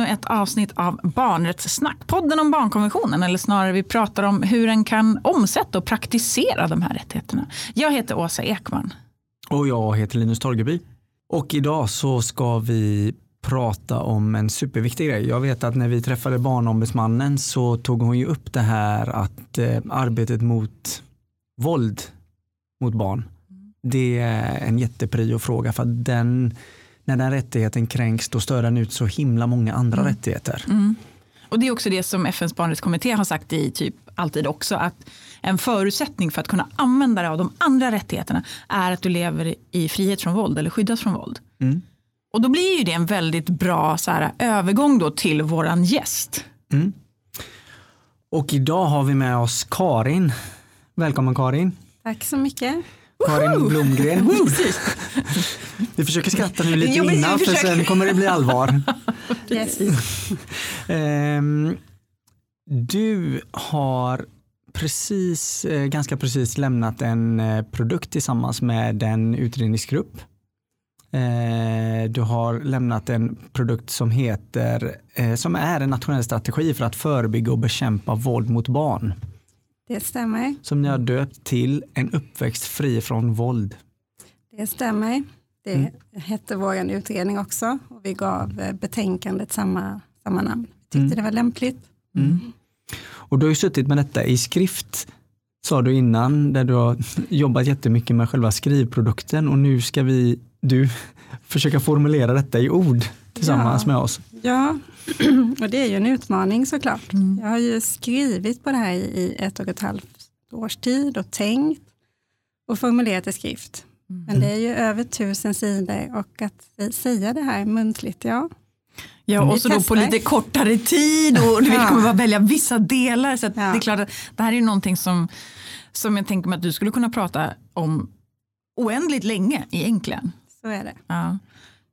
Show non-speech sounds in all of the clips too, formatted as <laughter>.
ännu ett avsnitt av Barnrättssnack. Podden om barnkonventionen, eller snarare vi pratar om hur en kan omsätta och praktisera de här rättigheterna. Jag heter Åsa Ekman. Och jag heter Linus Torgeby. Och idag så ska vi prata om en superviktig grej. Jag vet att när vi träffade Barnombudsmannen så tog hon ju upp det här att eh, arbetet mot våld mot barn, det är en jättepriofråga för att den när den rättigheten kränks då stör den ut så himla många andra mm. rättigheter. Mm. Och Det är också det som FNs barnrättskommitté har sagt i typ alltid också att en förutsättning för att kunna använda dig av de andra rättigheterna är att du lever i frihet från våld eller skyddas från våld. Mm. Och då blir ju det en väldigt bra så här, övergång då till våran gäst. Mm. Och idag har vi med oss Karin. Välkommen Karin. Tack så mycket. Karin Blomgren. <laughs> Vi försöker skratta nu lite jo, innan för sen kommer det bli allvar. <laughs> um, <laughs> du har precis, eh, ganska precis lämnat en eh, produkt tillsammans med en utredningsgrupp. Eh, du har lämnat en produkt som heter, som är en nationell strategi för att förebygga och bekämpa våld mot barn. Det stämmer. Som ni har döpt till En uppväxt fri från våld. Det stämmer. Det mm. hette vår utredning också och vi gav eh, betänkandet samma, samma namn. Tyckte mm. det var lämpligt. Mm. Och du har ju suttit med detta i skrift sa du innan, där du har <laughs> jobbat jättemycket med själva skrivprodukten och nu ska vi, du <laughs> försöka formulera detta i ord tillsammans ja. med oss. Ja, <clears throat> och det är ju en utmaning såklart. Mm. Jag har ju skrivit på det här i ett och ett halvt års tid och tänkt och formulerat i skrift. Mm. Men det är ju över tusen sidor och att säga det här muntligt, ja. Ja, och så då på lite kortare tid och du vet, kommer bara välja vissa delar. Så ja. det är klart att det här är någonting som, som jag tänker mig att du skulle kunna prata om oändligt länge egentligen. Så är det. Ja.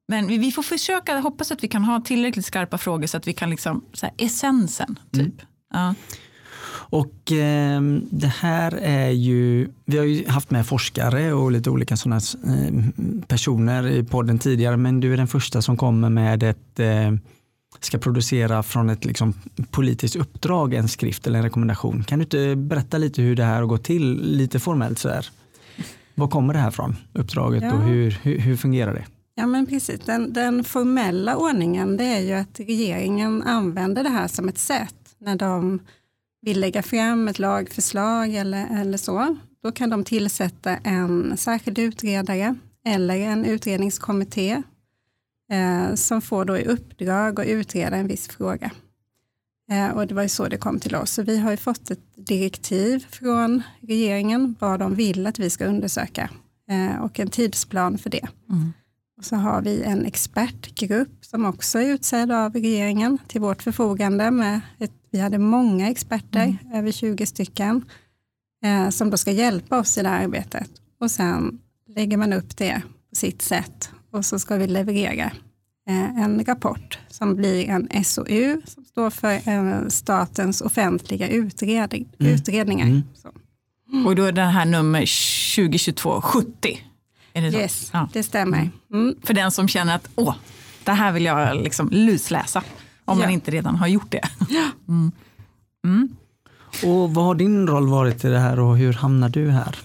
Men vi får försöka, hoppas att vi kan ha tillräckligt skarpa frågor så att vi kan liksom, så här, essensen. Typ. Mm. Ja. Och eh, det här är ju, vi har ju haft med forskare och lite olika sådana eh, personer i podden tidigare, men du är den första som kommer med ett eh, ska producera från ett liksom, politiskt uppdrag en skrift eller en rekommendation. Kan du inte berätta lite hur det här har gått till lite formellt så här? Var kommer det här från, uppdraget ja. och hur, hur, hur fungerar det? Ja men precis, den, den, formella ordningen det är ju att regeringen använder det här som ett sätt när de vill lägga fram ett lagförslag eller, eller så. Då kan de tillsätta en särskild utredare eller en utredningskommitté eh, som får då i uppdrag att utreda en viss fråga. Eh, och det var ju så det kom till oss. Så vi har ju fått ett direktiv från regeringen vad de vill att vi ska undersöka eh, och en tidsplan för det. Mm. Och så har vi en expertgrupp som också är utsedd av regeringen till vårt förfogande. Med ett, vi hade många experter, mm. över 20 stycken, eh, som då ska hjälpa oss i det här arbetet. Och sen lägger man upp det på sitt sätt och så ska vi leverera eh, en rapport som blir en SOU som står för eh, statens offentliga utredning, mm. utredningar. Mm. Och då är det här nummer 2022 70 är det yes, ja. det stämmer. Mm. mm. För den som känner att åh, det här vill jag liksom lusläsa. Om ja. man inte redan har gjort det. <laughs> Ja. Mm. Mm. Och vad har din roll varit i det här och hur hamnar du här?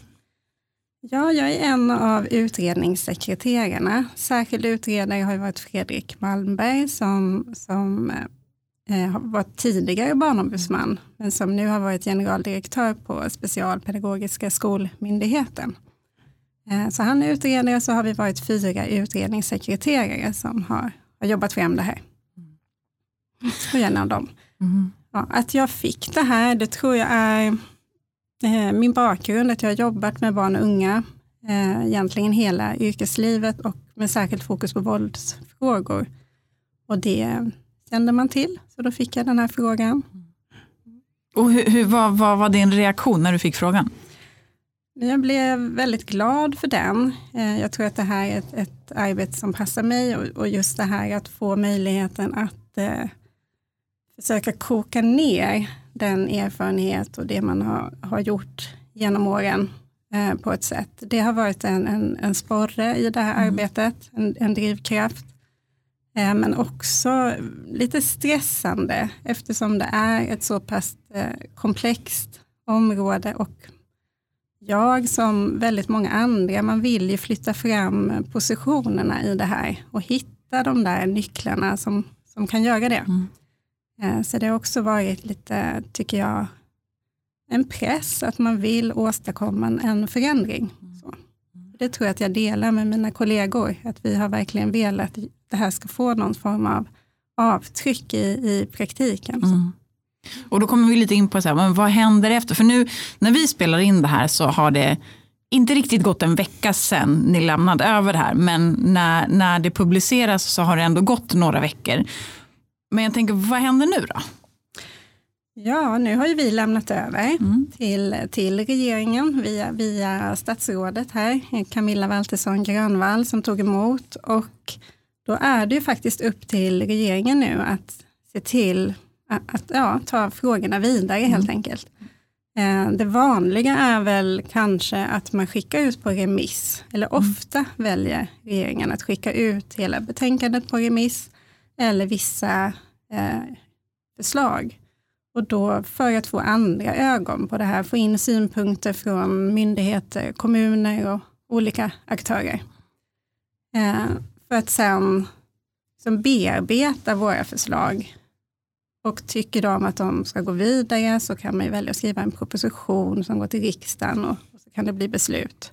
Ja, jag är en av utredningssekreterarna. Särskild utredare har varit Fredrik Malmberg som, som eh, har varit tidigare barnombudsman, men som nu har varit generaldirektör på Specialpedagogiska skolmyndigheten. Eh, så han är utredare och så har vi varit fyra utredningssekreterare som har, har jobbat fram det här. Och en av dem. Mm. Ja, att jag fick det här, det tror jag är eh, min bakgrund, att jag har jobbat med barn och unga eh, egentligen hela yrkeslivet och med särskilt fokus på våldsfrågor. Och det kände man till, så då fick jag den här frågan. Och hur, hur, vad, vad var din reaktion när du fick frågan? Jag blev väldigt glad för den. Eh, jag tror att det här är ett, ett arbete som passar mig och, just det här att få möjligheten att eh, försöka koka ner den erfarenhet och det man har, har gjort genom åren eh, på ett sätt. Det har varit en, en, en sporre i det här mm. arbetet, en, en drivkraft. Eh, men också lite stressande eftersom det är ett så pass komplext område och jag som väldigt många andra, man vill ju flytta fram positionerna i det här och hitta de där nycklarna som, som kan göra det. Mm. Eh, så det har också varit lite, tycker jag, en press att man vill åstadkomma en förändring. Mm. Så. Det tror jag att jag delar med mina kollegor, att vi har verkligen velat att det här ska få någon form av avtryck i, i praktiken. Mm. Och då kommer vi lite in på så här, men vad händer efter? För nu när vi spelar in det här så har det inte riktigt gått en vecka sedan ni lämnade över det här. Men när, när det publiceras så har det ändå gått några veckor. Men jag tänker, vad händer nu då? Ja, nu har ju vi lämnat över mm. till, till regeringen via, via statsrådet här, Camilla Waltersson Grönvall som tog emot. Och då är det ju faktiskt upp till regeringen nu att se till att ja, ta frågorna vidare mm. helt enkelt. Eh, det vanliga är väl kanske att man skickar ut på remiss, eller mm. ofta väljer regeringen att skicka ut hela betänkandet på remiss, eller vissa eh, förslag. Och då för att få andra ögon på det här, få in synpunkter från myndigheter, kommuner och olika aktörer. Eh, för att sen som bearbeta våra förslag och tycker de att de ska gå vidare så kan man välja att skriva en proposition som går till riksdagen och, så kan det bli beslut.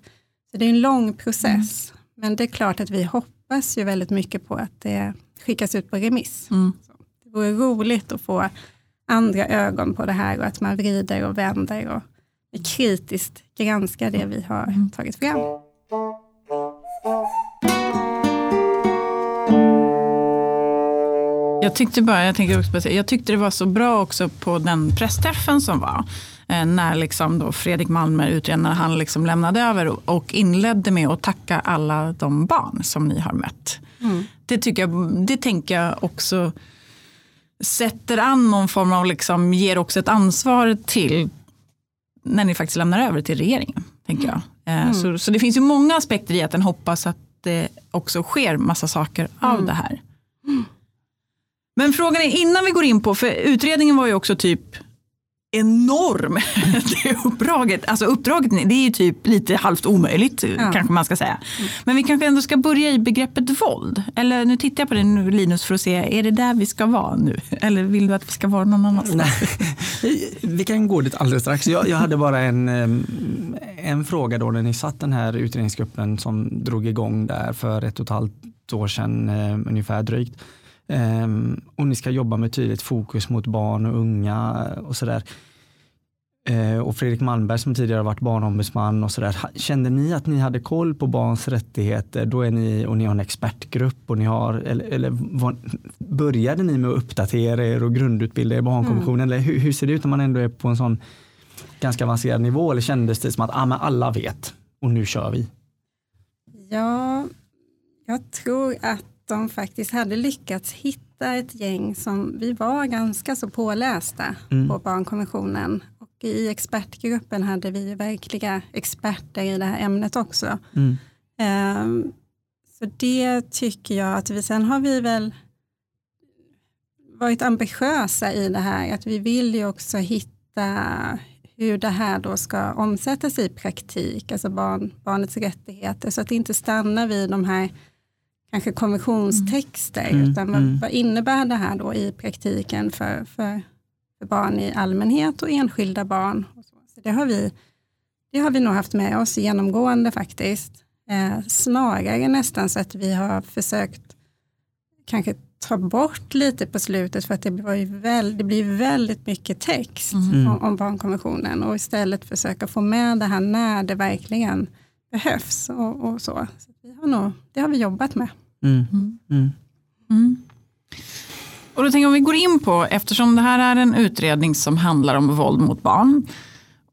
Så Det är en lång process, mm. men det är klart att vi hoppas ju väldigt mycket på att det skickas ut på remiss. Mm. det vore roligt att få andra ögon på det här och att man vrider och vänder och kritiskt granskar det vi har mm. tagit fram. Jag tyckte bara, jag, tänker också jag tyckte det var så bra också på den pressträffen som var. Eh, när liksom då Fredrik Malmer, utredaren, han liksom lämnade över och inledde med att tacka alla de barn som ni har mött. Mm. Det, tycker jag, det tänker jag också sätter an någon form av, liksom, ger också ett ansvar till när ni faktiskt lämnar över till regeringen. tänker jag. Eh, mm. Så, så det finns ju många aspekter i att den hoppas att det också sker massa saker av mm. det här. Mm. Men frågan är innan vi går in på, för utredningen var ju också typ enorm. <laughs> det uppdraget, alltså uppdraget det är ju typ lite halvt omöjligt ja. kanske man ska säga. Mm. Men vi kanske ändå ska börja i begreppet våld. Eller nu tittar jag på dig nu Linus för att se, är det där vi ska vara nu? <laughs> Eller vill du att vi ska vara någon annanstans? <laughs> vi kan gå dit alldeles strax. Jag, jag hade bara en, en fråga då när ni satt den här utredningsgruppen som drog igång där för ett och ett halvt år sedan ungefär drygt. Um, och ni ska jobba med tydligt fokus mot barn och unga och sådär. Uh, och Fredrik Malmberg som tidigare varit barnombudsman och sådär. Kände ni att ni hade koll på barns rättigheter? Då är ni och ni har en expertgrupp och ni har, eller, eller var, började ni med att uppdatera er och grundutbilda er i barnkonventionen? Mm. Eller hur, hur, ser det ut när man ändå är på en sån ganska avancerad nivå? Eller kändes det som att ah, alla vet och nu kör vi? Ja, jag tror att de faktiskt hade lyckats hitta ett gäng som vi var ganska så pålästa mm. på barnkonventionen. Och i expertgruppen hade vi verkliga experter i det här ämnet också. Mm. Um, så det tycker jag att vi, sen har vi väl varit ambitiösa i det här, att vi vill ju också hitta hur det här då ska omsättas i praktik, alltså barn, barnets rättigheter, så att det inte stannar vid de här kanske konventionstexter, mm. utan vad, mm. vad, innebär det här då i praktiken för, för, för barn i allmänhet och enskilda barn? Och så. så det, har vi, det har vi nog haft med oss genomgående faktiskt. Eh, snarare nästan så att vi har försökt kanske ta bort lite på slutet för att det, var väl, det blir väldigt mycket text mm. om, om barnkonventionen och istället försöka få med det här när det verkligen behövs och, och så. Har nog, det har vi jobbat med. Mm. Mm. mm. Och då tänker jag om vi går in på, eftersom det här är en utredning som handlar om våld mot barn.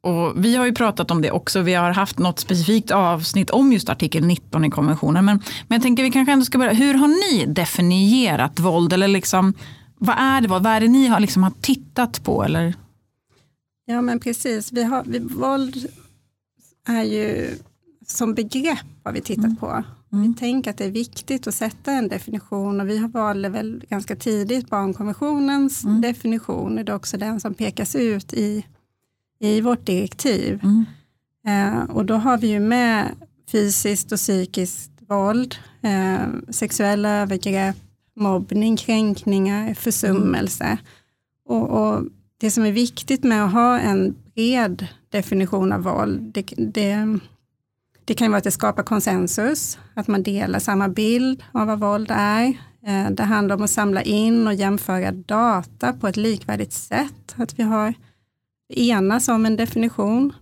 Och vi har ju pratat om det också, vi har haft något specifikt avsnitt om just artikel 19 i konventionen. Men, men jag tänker vi kanske ändå ska börja, hur har ni definierat våld? Eller liksom, vad är det, vad är det ni har, liksom, har tittat på? Eller? Ja men precis, vi har, vi, våld är ju som begrepp har vi tittat mm. på. Mm. Vi tänker att det är viktigt att sätta en definition och vi har valde väl ganska tidigt barnkonventionens mm. definition. Det är också den som pekas ut i, i vårt direktiv. Mm. Eh, och då har vi ju med fysiskt och psykiskt våld, eh, sexuella övergrepp, mobbning, kränkningar, försummelse. Och, och, det som är viktigt med att ha en bred definition av våld, det, det, det kan vara att det skapar konsensus, att man delar samma bild av vad våld är. Eh, det handlar om att samla in och jämföra data på ett likvärdigt sätt, att vi har enas om en definition.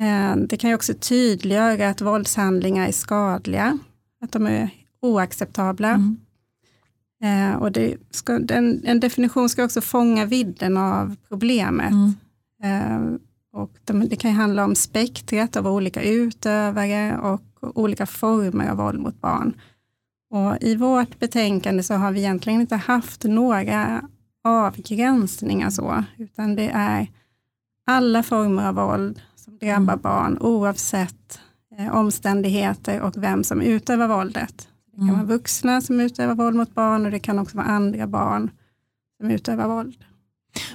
Eh, det kan ju också tydliggöra att våldshandlingar är skadliga, att de är oacceptabla. Mm. Eh, och ska, den, en definition ska också fånga vidden av problemet. Mm. Eh, och de, det kan handla om spektret av olika utövare och olika former av våld mot barn. Och I vårt betänkande så har vi egentligen inte haft några avgränsningar så, utan det är alla former av våld som drabbar mm. barn oavsett eh, omständigheter och vem som utövar våldet. Det kan mm. vara vuxna som utövar våld mot barn och det kan också vara andra barn som utövar våld.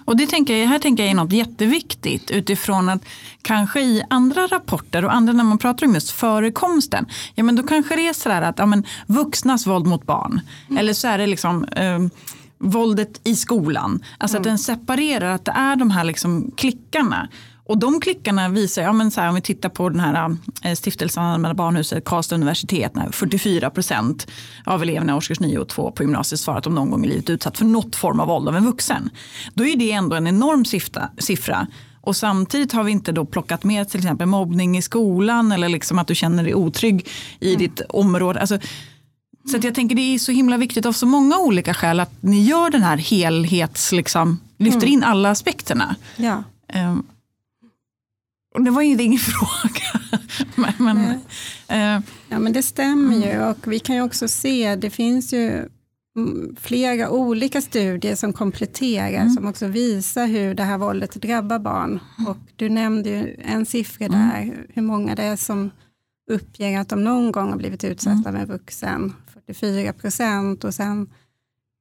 Och det tänker jag, här tänker jag är något jätteviktigt utifrån att kanske i andra rapporter och andra när man pratar om just förekomsten, ja men då kanske det är sådär att ja, men, vuxnas våld mot barn, mm. eller så är det liksom eh, våldet i skolan. Alltså mm. att den separerar, att det är de här liksom klickarna. Och de klickarna visar, ja, men så här, om vi tittar på den här eh, stiftelsen Allmänna barnhuset, Karlstad universitet, när 44 procent av eleverna i årskurs 9 och 2 på gymnasiet svarar att de någon gång i livet utsatt för något form av våld av en vuxen. Då är det ändå en enorm siffra. Och samtidigt har vi inte då plockat med till exempel mobbning i skolan eller liksom att du känner dig otrygg i mm. ditt område. Alltså, så jag tänker det är så himla viktigt av så många olika skäl att ni gör den här helhets, liksom, lyfter mm. in alla aspekterna. Ja. Um, och det var ju ingen <laughs> fråga. men, men, eh. Ja men det stämmer ju mm. och vi kan ju också se, det finns ju flera olika studier som kompletterar, mm. som också visar hur det här våldet drabbar barn. Och du nämnde ju en siffra mm. där, hur många det är som uppger att de någon gång har blivit utsatta mm. en vuxen, 44 procent. Och sen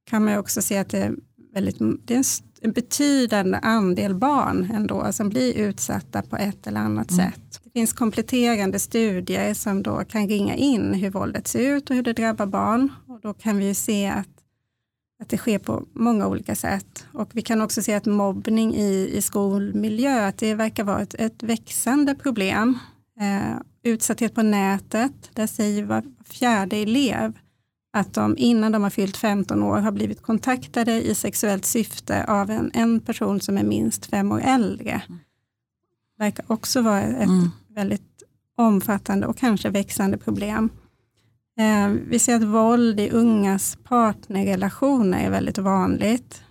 kan man ju också se att det är, väldigt, det är en betydande andel barn ändå som blir utsatta på ett eller annat mm. sätt. Det finns kompletterande studier som då kan ringa in hur våldet ser ut och hur det drabbar barn. Och då kan vi se att, att det sker på många olika sätt. Och vi kan också se att mobbning i, i skolmiljö, att det verkar vara ett, ett växande problem. Eh, utsatthet på nätet, där säger var fjärde elev att de innan de har fyllt 15 år har blivit kontaktade i sexuellt syfte av en, en person som är minst fem år äldre. Det verkar också vara ett mm. väldigt omfattande och kanske växande problem. Eh, vi ser att våld i ungas partnerrelationer är väldigt vanligt.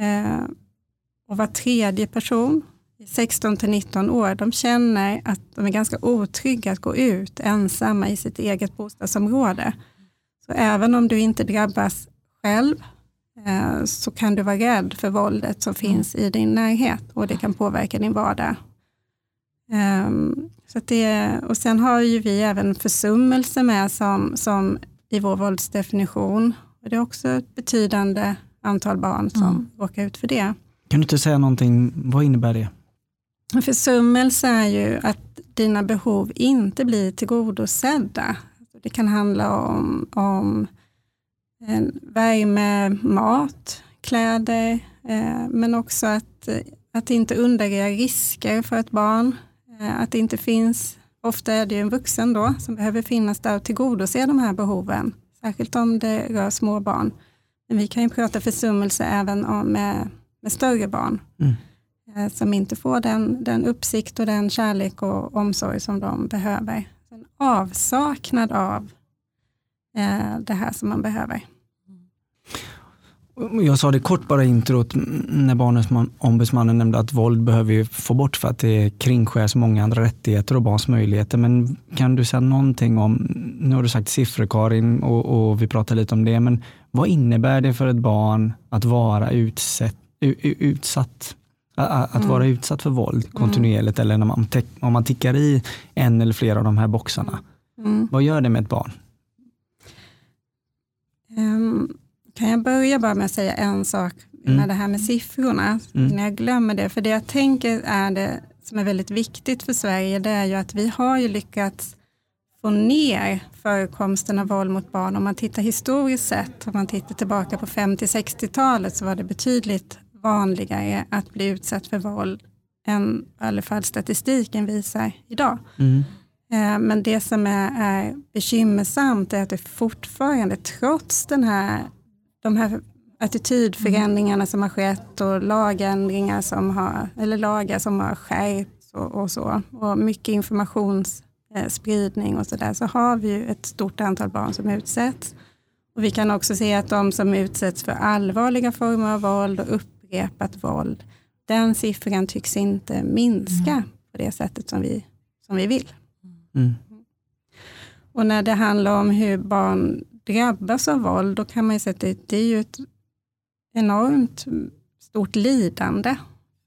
Eh, och var tredje person, 16 till 19 år, de känner att de är ganska otrygga att gå ut ensamma i sitt eget bostadsområde. Så även om du inte drabbas själv eh, så kan du vara rädd för våldet som mm. finns i din närhet och det kan påverka din vardag. Um, så det, och sen har ju vi även försummelse med som, som i vår våldsdefinition. Och det är också ett betydande antal barn som mm. råkar ut för det. Kan du inte säga någonting, vad innebär det? Försummelse är ju att dina behov inte blir tillgodosedda. Det kan handla om, om värme, mat, kläder, eh, men också att, att inte undanröja risker för ett barn. Eh, att det inte finns, ofta är det ju en vuxen då som behöver finnas där och tillgodose de här behoven, särskilt om det rör små barn. Men vi kan ju prata försummelse även om med, med större barn. Mm. Eh, som inte får den, den uppsikt och den kärlek och omsorg som de behöver en avsaknad av eh, det här som man behöver. Mm. Jag sa det kort bara i introt när Barnombudsmannen nämnde att våld behöver vi få bort för att det kringskär så många andra rättigheter och barns möjligheter. Men kan du säga någonting om, nu har du sagt siffror Karin och, och vi pratade lite om det, men vad innebär det för ett barn att vara utsatt, utsatt att mm. vara utsatt för våld kontinuerligt mm. eller när man, om man tickar i en eller flera av de här boxarna. Mm. Vad gör det med ett barn? Um, kan jag börja bara med att säga en sak mm. med det här med siffrorna, mm. när jag glömmer det. För det jag tänker är det som är väldigt viktigt för Sverige, det är ju att vi har ju lyckats få ner förekomsten av våld mot barn. Om man tittar historiskt sett, om man tittar tillbaka på 50-60-talet så var det betydligt vanligare att bli utsatt för våld än i alla fall statistiken visar idag. Mm. Eh, men det som är, är bekymmersamt är att det fortfarande, trots den här, de här attitydförändringarna som har skett och lagändringar som har, eller lagar som har skärpts och, och så, och mycket informationsspridning och så där, så har vi ju ett stort antal barn som utsätts. Och vi kan också se att de som utsätts för allvarliga former av våld och upprepat våld, den siffran tycks inte minska mm. på det sättet som vi, som vi vill. Mm. Och när det handlar om hur barn drabbas av våld, då kan man ju säga att det, det är ju ett enormt stort lidande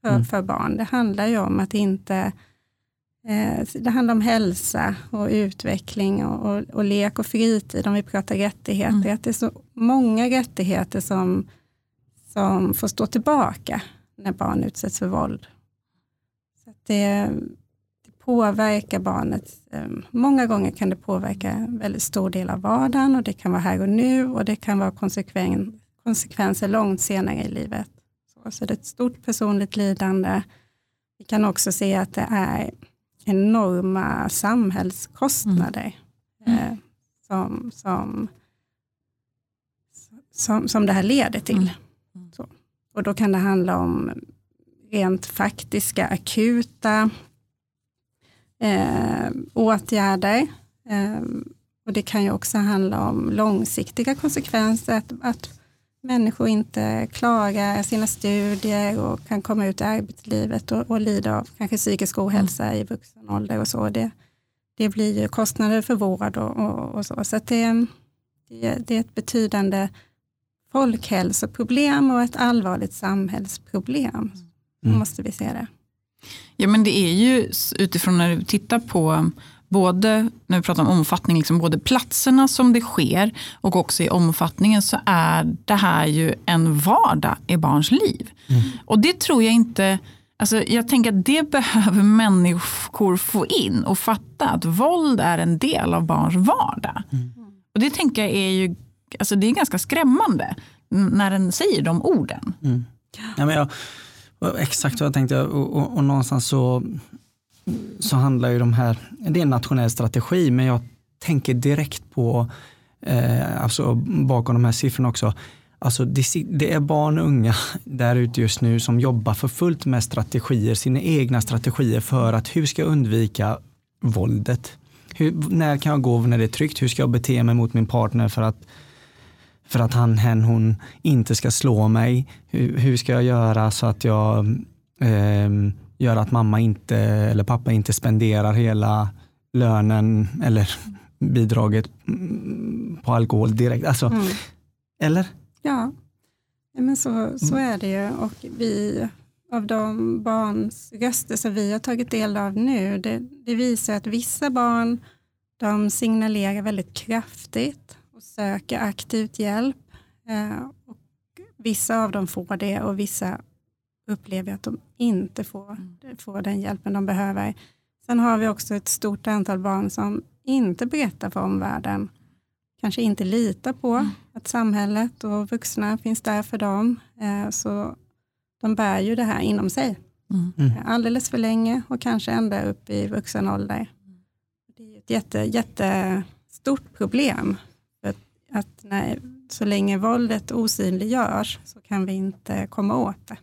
för, mm. för barn. Det handlar ju om att inte eh, det handlar om hälsa och utveckling och, och, och, lek och fritid, om vi pratar rättigheter. Mm. Att det är så många rättigheter som, som får stå tillbaka när barn utsätts för våld. Så det, det påverkar barnet. Eh, många gånger kan det påverka en väldigt stor del av vardagen och det kan vara här och nu och det kan vara konsekven, konsekvenser långt senare i livet. Så, så det är ett stort personligt lidande. Vi kan också se att det är enorma samhällskostnader mm. eh, som, som, som, som det här leder till. Mm. Och då kan det handla om rent faktiska, akuta eh, åtgärder. Eh, och det kan ju också handla om långsiktiga konsekvenser, att, att människor inte klarar sina studier och kan komma ut i arbetslivet och, och lida av kanske psykisk ohälsa mm. i vuxen ålder och så. Det, det blir ju kostnader för vård och, och, och så. Så det, det, det, är ett betydande folkhälsoproblem och ett allvarligt samhällsproblem. Mm. måste vi se det. Ja men det är ju utifrån när du tittar på både när vi pratar om omfattning, liksom både platserna som det sker och också i omfattningen så är det här ju en vardag i barns liv. Mm. Och det tror jag inte, alltså jag tänker att det behöver människor få in och fatta att våld är en del av barns vardag. Mm. Och det tänker jag är ju, alltså det är ganska skrämmande när den säger de orden. Mm. Ja, men jag, exakt vad jag tänkte och, och, och någonstans så så handlar ju de här, det är en nationell strategi, men jag tänker direkt på, eh, alltså bakom de här siffrorna också, Alltså det, det, är barn och unga <laughs> där ute just nu som jobbar för fullt med strategier, sina egna strategier för att hur ska jag undvika våldet? Hur, när kan jag gå när det är tryggt? Hur ska jag bete mig mot min partner för att, för att han, hen, hon inte ska slå mig? Hur, hur ska jag göra så att jag eh, gör att mamma inte eller pappa inte spenderar hela lönen eller <laughs> bidraget på alkohol direkt. Alltså, mm. Eller? Ja, men så, så mm. är det ju. Och vi, av de barns röster som vi har tagit del av nu, det, det visar att vissa barn de signalerar väldigt kraftigt söker aktivt hjälp. Eh, och vissa av dem får det och vissa upplever att de inte får, mm. får den hjälpen de behöver. Sen har vi också ett stort antal barn som inte berättar för omvärlden, kanske inte litar på mm. att samhället och vuxna finns där för dem. Eh, så de bär ju det här inom sig mm. alldeles för länge och kanske ända upp i vuxen ålder. Det är ett jätte, jättestort problem. Att nej, så länge våldet osynliggörs så kan vi inte komma åt det.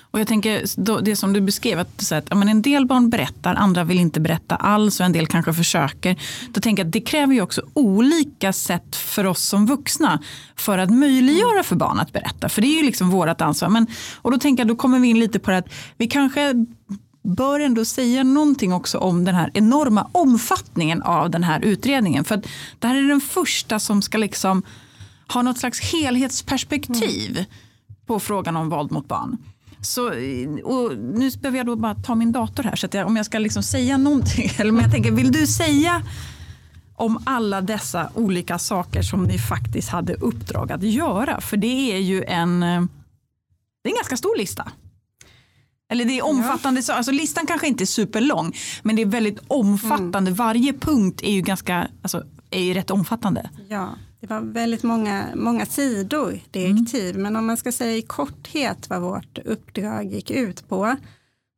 Och jag tänker, det som du beskrev, att, så att ja, men en del barn berättar, andra vill inte berätta alls och en del kanske försöker. Då tänker jag att det kräver ju också olika sätt för oss som vuxna för att möjliggöra för barn att berätta. För det är ju liksom vårt ansvar. Men, och då tänker jag, då kommer vi in lite på det att vi kanske bör ändå säga någonting också om den här enorma omfattningen av den här utredningen. För det här är den första som ska liksom ha något slags helhetsperspektiv mm. på frågan om våld mot barn. Så, och nu behöver jag då bara ta min dator här, så jag, om jag ska liksom säga någonting, <laughs> eller jag tänker, vill du säga om alla dessa olika saker som ni faktiskt hade uppdrag att göra. För det är ju en, eh, det är en ganska stor lista. Eller det är omfattande, ja. alltså listan kanske inte är superlång men det är väldigt omfattande. Mm. Varje punkt är ju ganska, alltså, är ju rätt omfattande. Ja, det var väldigt många, många sidor direktiv mm. men om man ska säga i korthet vad vårt uppdrag gick ut på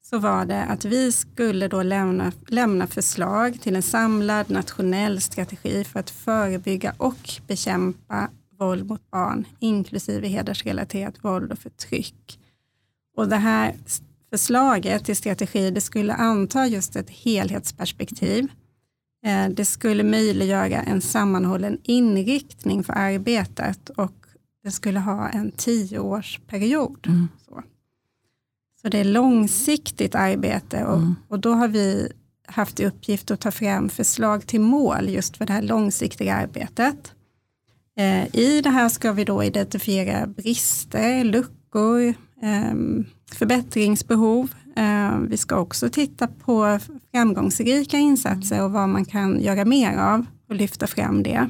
så var det att vi skulle då lämna, lämna förslag till en samlad nationell strategi för att förebygga och bekämpa våld mot barn, inklusive hedersrelaterat våld och förtryck. Och det här förslaget till strategi det skulle anta just ett helhetsperspektiv. Eh, det skulle möjliggöra en sammanhållen inriktning för arbetet och det skulle ha en tioårsperiod. Mm. Så. så det är långsiktigt arbete och, mm. och då har vi haft i uppgift att ta fram förslag till mål just för det här långsiktiga arbetet. Eh, I det här ska vi då identifiera brister, luckor, ehm, förbättringsbehov. Eh, vi ska också titta på framgångsrika insatser och vad man kan göra mer av och lyfta fram det.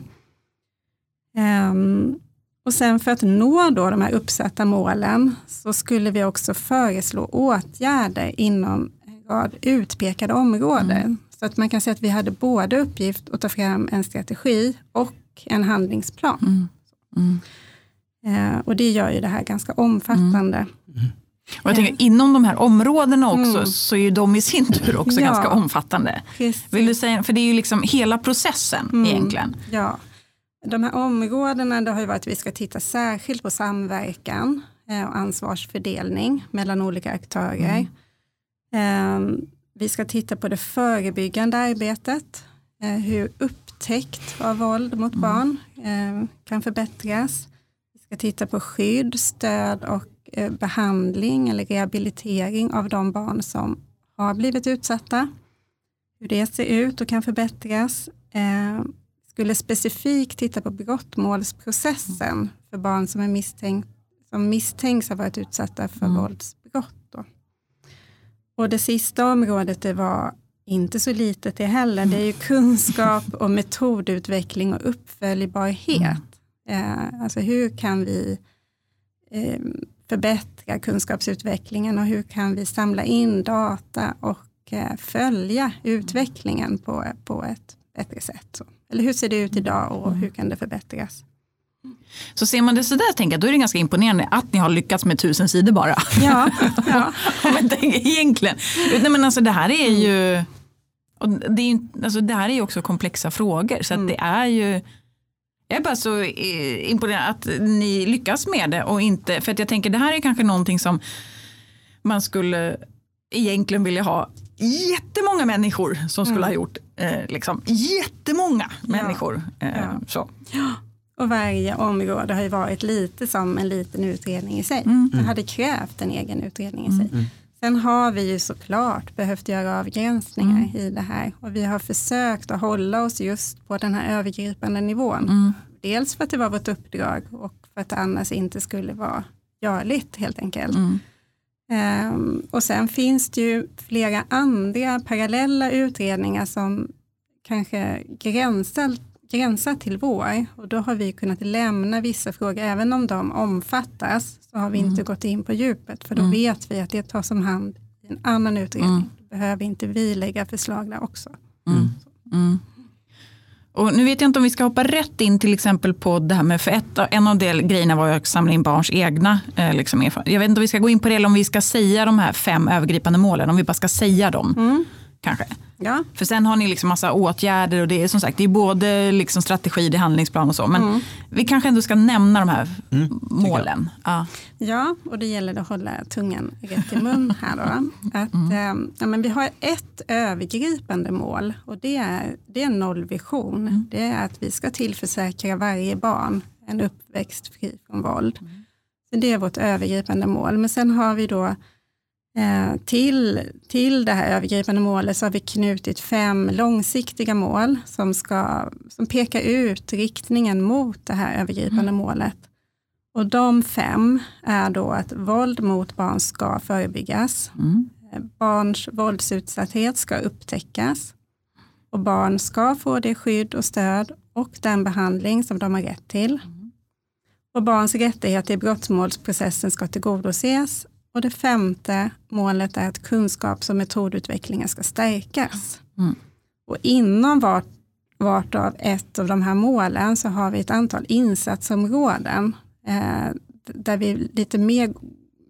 Ehm, och sen för att nå då de här uppsatta målen så skulle vi också föreslå åtgärder inom en rad utpekade områden. Mm. Så att man kan säga att vi hade både uppgift att ta fram en strategi och en handlingsplan. Mm. Mm. Eh, och det gör ju det här ganska omfattande. Och jag tänker, inom de här områdena också mm. så är ju de i sin tur också <laughs> ja, ganska omfattande. Vill du säga, för det är ju liksom hela processen mm. egentligen. Ja, de här områdena det har ju varit att vi ska titta särskilt på samverkan eh, och ansvarsfördelning mellan olika aktörer. Mm. Eh, vi ska titta på det förebyggande arbetet, eh, hur upptäckt av våld mot mm. barn kan förbättras. Vi ska titta på skydd, stöd och Eh, behandling eller rehabilitering av de barn som har blivit utsatta. Hur det ser ut och kan förbättras. Eh, skulle specifikt titta på brottmålsprocessen för barn som, är misstänkt, som misstänks ha varit utsatta för mm. våldsbrott. Då. Och det sista området det var inte så litet det heller. Det är ju kunskap och <laughs> metodutveckling och uppföljbarhet. Mm. Eh, alltså hur kan vi eh, förbättra kunskapsutvecklingen och hur kan vi samla in data och eh, följa utvecklingen på, på ett bättre sätt. Eller hur ser det ut idag och hur kan det förbättras? Så ser man det sådär, tänker jag, då är det ganska imponerande att ni har lyckats med tusen sidor bara. Ja, ja. <laughs> men egentligen. Nej, men alltså, det här är ju och det, är, alltså, det här är ju också komplexa frågor. Så mm. det är ju jag är bara så eh, imponerad att ni lyckas med det och inte, för att jag tänker det här är kanske någonting som man skulle egentligen vilja ha jättemånga människor som skulle mm. ha gjort. Eh, liksom, jättemånga människor. Ja. Eh, ja. Så. Och varje område har ju varit lite som en liten utredning i sig. Mm. Det hade krävt en egen utredning i sig. Mm. Sen har vi ju såklart behövt göra avgränsningar mm. i det här och vi har försökt att hålla oss just på den här övergripande nivån. Mm. Dels för att det var vårt uppdrag och för att det annars inte skulle vara görligt helt enkelt. Mm. Um, och sen finns det ju flera andra parallella utredningar som kanske gränsar, gränsar till vår och då har vi kunnat lämna vissa frågor, även om de omfattas så har vi mm. inte gått in på djupet för då mm. vet vi att det tas om hand i en annan utredning. Mm. Då behöver inte vi lägga förslag där också. Mm. Mm. Och nu vet jag inte om vi ska hoppa rätt in till exempel på det här med, för ett, en av de grejerna var att samla in barns egna eh, liksom, Jag vet inte om vi ska gå in på det eller om vi ska säga de här fem övergripande målen, om vi bara ska säga dem. Mm. Kanske. Ja. För sen har ni liksom massa åtgärder och det är som sagt det är både liksom strategi, det är handlingsplan och så. Men mm. vi kanske ändå ska nämna de här mm, målen. Ja. ja, och det gäller att hålla tungan rätt i mun här. Då. Att, mm. äh, ja, men vi har ett övergripande mål och det är, det är en nollvision. Mm. Det är att vi ska tillförsäkra varje barn en uppväxt fri från våld. Mm. Så det är vårt övergripande mål. Men sen har vi då Eh, till, till det här övergripande målet så har vi knutit fem långsiktiga mål som, ska, som pekar ut riktningen mot det här övergripande mm. målet. Och de fem är då att våld mot barn ska förebyggas, mm. Eh, barns våldsutsatthet ska upptäckas Och barn ska få det skydd och stöd och den behandling som de har rätt till. Och barns rättigheter i brottmålsprocessen ska tillgodoses. Och det femte målet är att kunskaps och metodutvecklingen ska stärkas. Mm. Och inom vart, vart av ett av de här målen så har vi ett antal insatsområden eh, där vi lite mer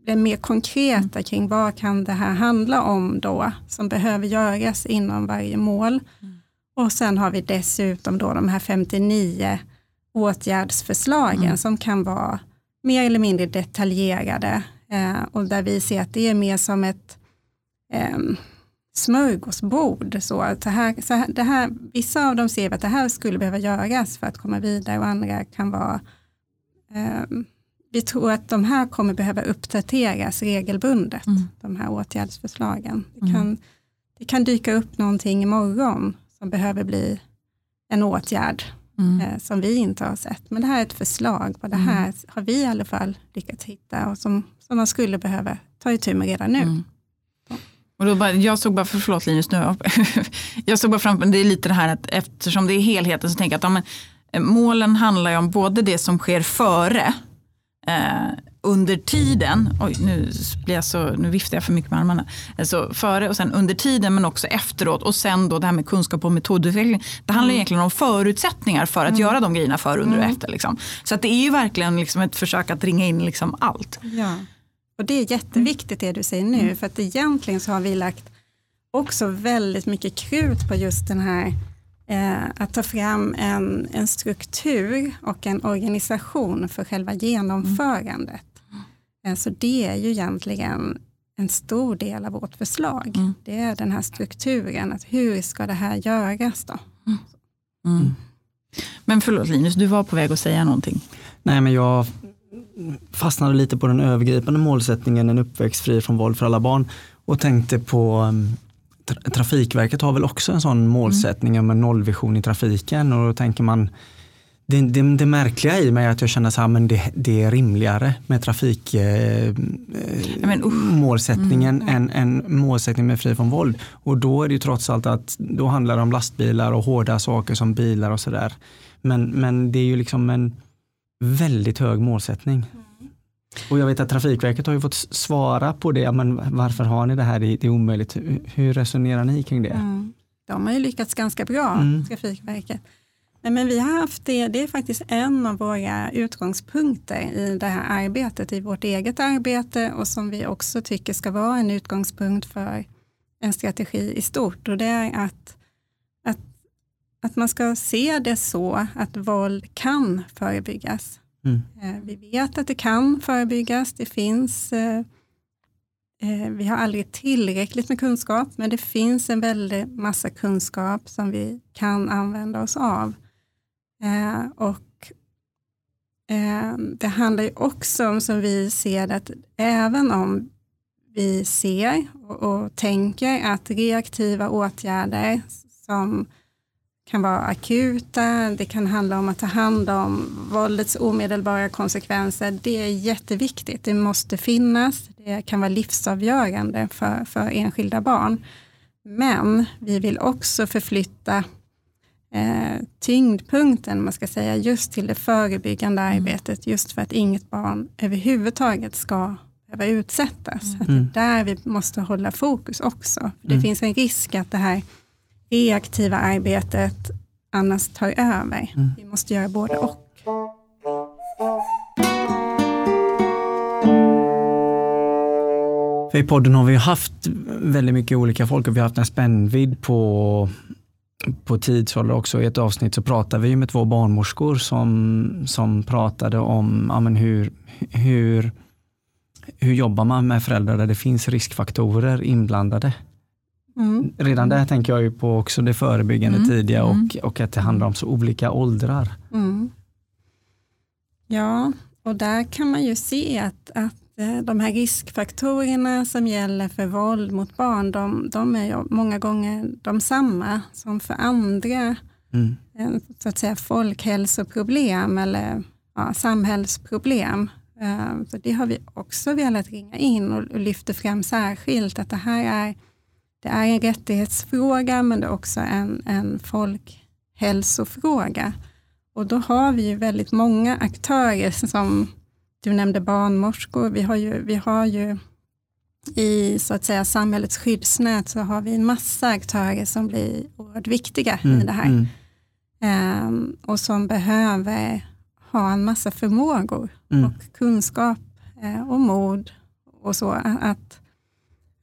blir mer konkreta kring vad kan det här handla om då, som behöver göras inom varje mål. Mm. Och sen har vi dessutom då de här 59 åtgärdsförslagen mm. som kan vara mer eller mindre detaljerade och där vi ser att det är mer som ett eh, smörgåsbord. Så att det här, så här, det här, vissa av dem ser vi att det här skulle behöva göras för att komma vidare och andra kan vara eh, vi tror att de här kommer behöva uppdateras regelbundet, mm. de här åtgärdsförslagen. Det kan, mm. det kan dyka upp någonting imorgon som behöver bli en åtgärd mm. eh, som vi inte har sett. Men det här är ett förslag och det mm. här har vi i alla fall lyckats hitta och som, som man skulle behöva ta itu med redan nu. Mm. Och då bara, jag såg bara, förlåt Linus, nu, <laughs> jag såg bara framför det är lite det här att eftersom det är helheten så tänker jag att ja, men, eh, målen handlar ju om både det som sker före eh, under tiden, oj nu, blir jag så, nu viftar jag för mycket med armarna, alltså före och sen under tiden men också efteråt och sen då det här med kunskap och metodutveckling. Det handlar mm. egentligen om förutsättningar för att mm. göra de grejerna för, under och mm. efter. Liksom. Så att det är ju verkligen liksom ett försök att ringa in liksom allt. Ja. Och det är jätteviktigt det du säger nu, mm. för att egentligen så har vi lagt också väldigt mycket krut på just den här eh, att ta fram en, en struktur och en organisation för själva genomförandet. Mm. Eh, så det är ju egentligen en stor del av vårt förslag. Mm. Det är den här strukturen, att hur ska det här göras då? Mm. mm. Men förlåt Linus, du var på väg att säga någonting. Nej, men jag fastnade lite på den övergripande målsättningen, en uppväxt fri från våld för alla barn och tänkte på um, Trafikverket har väl också en sån målsättning om en nollvision i trafiken och då tänker man det, det, det märkliga i mig är att jag känner att det, det är rimligare med trafikmålsättningen eh, mm. än, än målsättning med fri från våld. Och då är det ju trots allt att då handlar det om lastbilar och hårda saker som bilar och sådär. Men, men det är ju liksom en väldigt hög målsättning. Mm. Och jag vet att Trafikverket har ju fått svara på det, men varför har ni det här, det är omöjligt. Hur resonerar ni kring det? Mm. De har ju lyckats ganska bra, mm. Trafikverket. men vi har haft det, det är faktiskt en av våra utgångspunkter i det här arbetet, i vårt eget arbete och som vi också tycker ska vara en utgångspunkt för en strategi i stort. Och det är att, att, att man ska se det så att våld kan förebyggas. Mm. Eh, vi vet att det kan förebyggas. Det finns, eh, eh, vi har aldrig tillräckligt med kunskap, men det finns en väldig massa kunskap som vi kan använda oss av. Och Det handlar ju också om, som vi ser att även om vi ser och, och tänker att reaktiva åtgärder som kan vara akuta, det kan handla om att ta hand om våldets omedelbara konsekvenser. Det är jätteviktigt, det måste finnas, det kan vara livsavgörande för, för enskilda barn. Men vi vill också förflytta eh, tyngdpunkten, man ska säga, just till det förebyggande mm. arbetet, just för att inget barn överhuvudtaget ska behöva utsättas. Mm. Att det är där vi måste hålla fokus också. Det mm. finns en risk att det här reaktiva arbetet annars tar över. Mm. Vi måste göra både och. För I podden har vi haft väldigt mycket olika folk och vi har haft en spännvidd på, på tidsålder också. I ett avsnitt så pratade vi med två barnmorskor som, som pratade om ja, men hur, hur, hur jobbar man med föräldrar där det finns riskfaktorer inblandade. Mm. Redan där tänker jag ju på också det förebyggande mm. tidiga och, mm. och att det handlar om så olika åldrar. Mm. Ja, och där kan man ju se att, att eh, de här riskfaktorerna som gäller för våld mot barn, de, de är många gånger de samma som för andra mm. Eh, så att säga, folkhälsoproblem eller ja, samhällsproblem. Eh, så det har vi också velat ringa in och, och lyfter fram särskilt att det här är det är en rättighetsfråga men det är också en, en folkhälsofråga. Och då har vi ju väldigt många aktörer som du nämnde barnmorskor. Vi har ju, vi har ju i så att säga samhällets skyddsnät så har vi en massa aktörer som blir oerhört viktiga mm, i det här. Mm. Um, och som behöver ha en massa förmågor mm. och kunskap uh, och mod och så. Att,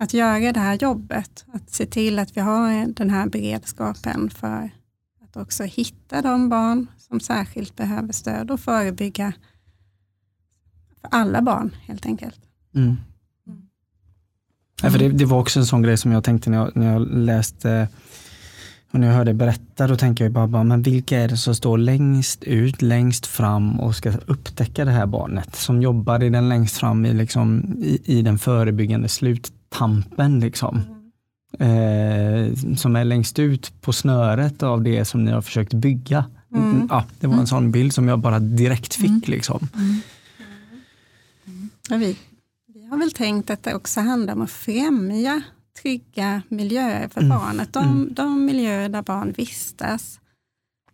att göra det här jobbet, att se till att vi har den här beredskapen för att också hitta de barn som särskilt behöver stöd och förebygga för alla barn helt enkelt. Mm. Ja, för det, det, var också en sån grej som jag tänkte när jag, när jag läste och när jag hörde berätta, då tänker jag bara, men vilka är det som står längst ut, längst fram och ska upptäcka det här barnet? Som jobbar i den längst fram i, liksom, i, i den förebyggande sluttampen. Liksom. Eh, som är längst ut på snöret av det som ni har försökt bygga. Mm. Ja, det var en sån bild som jag bara direkt fick. Mm. Liksom. Mm. Ja, vi har väl tänkt att det också handlar om att främja trygga miljöer för mm. barnet. De, mm. de miljöer där barn vistas.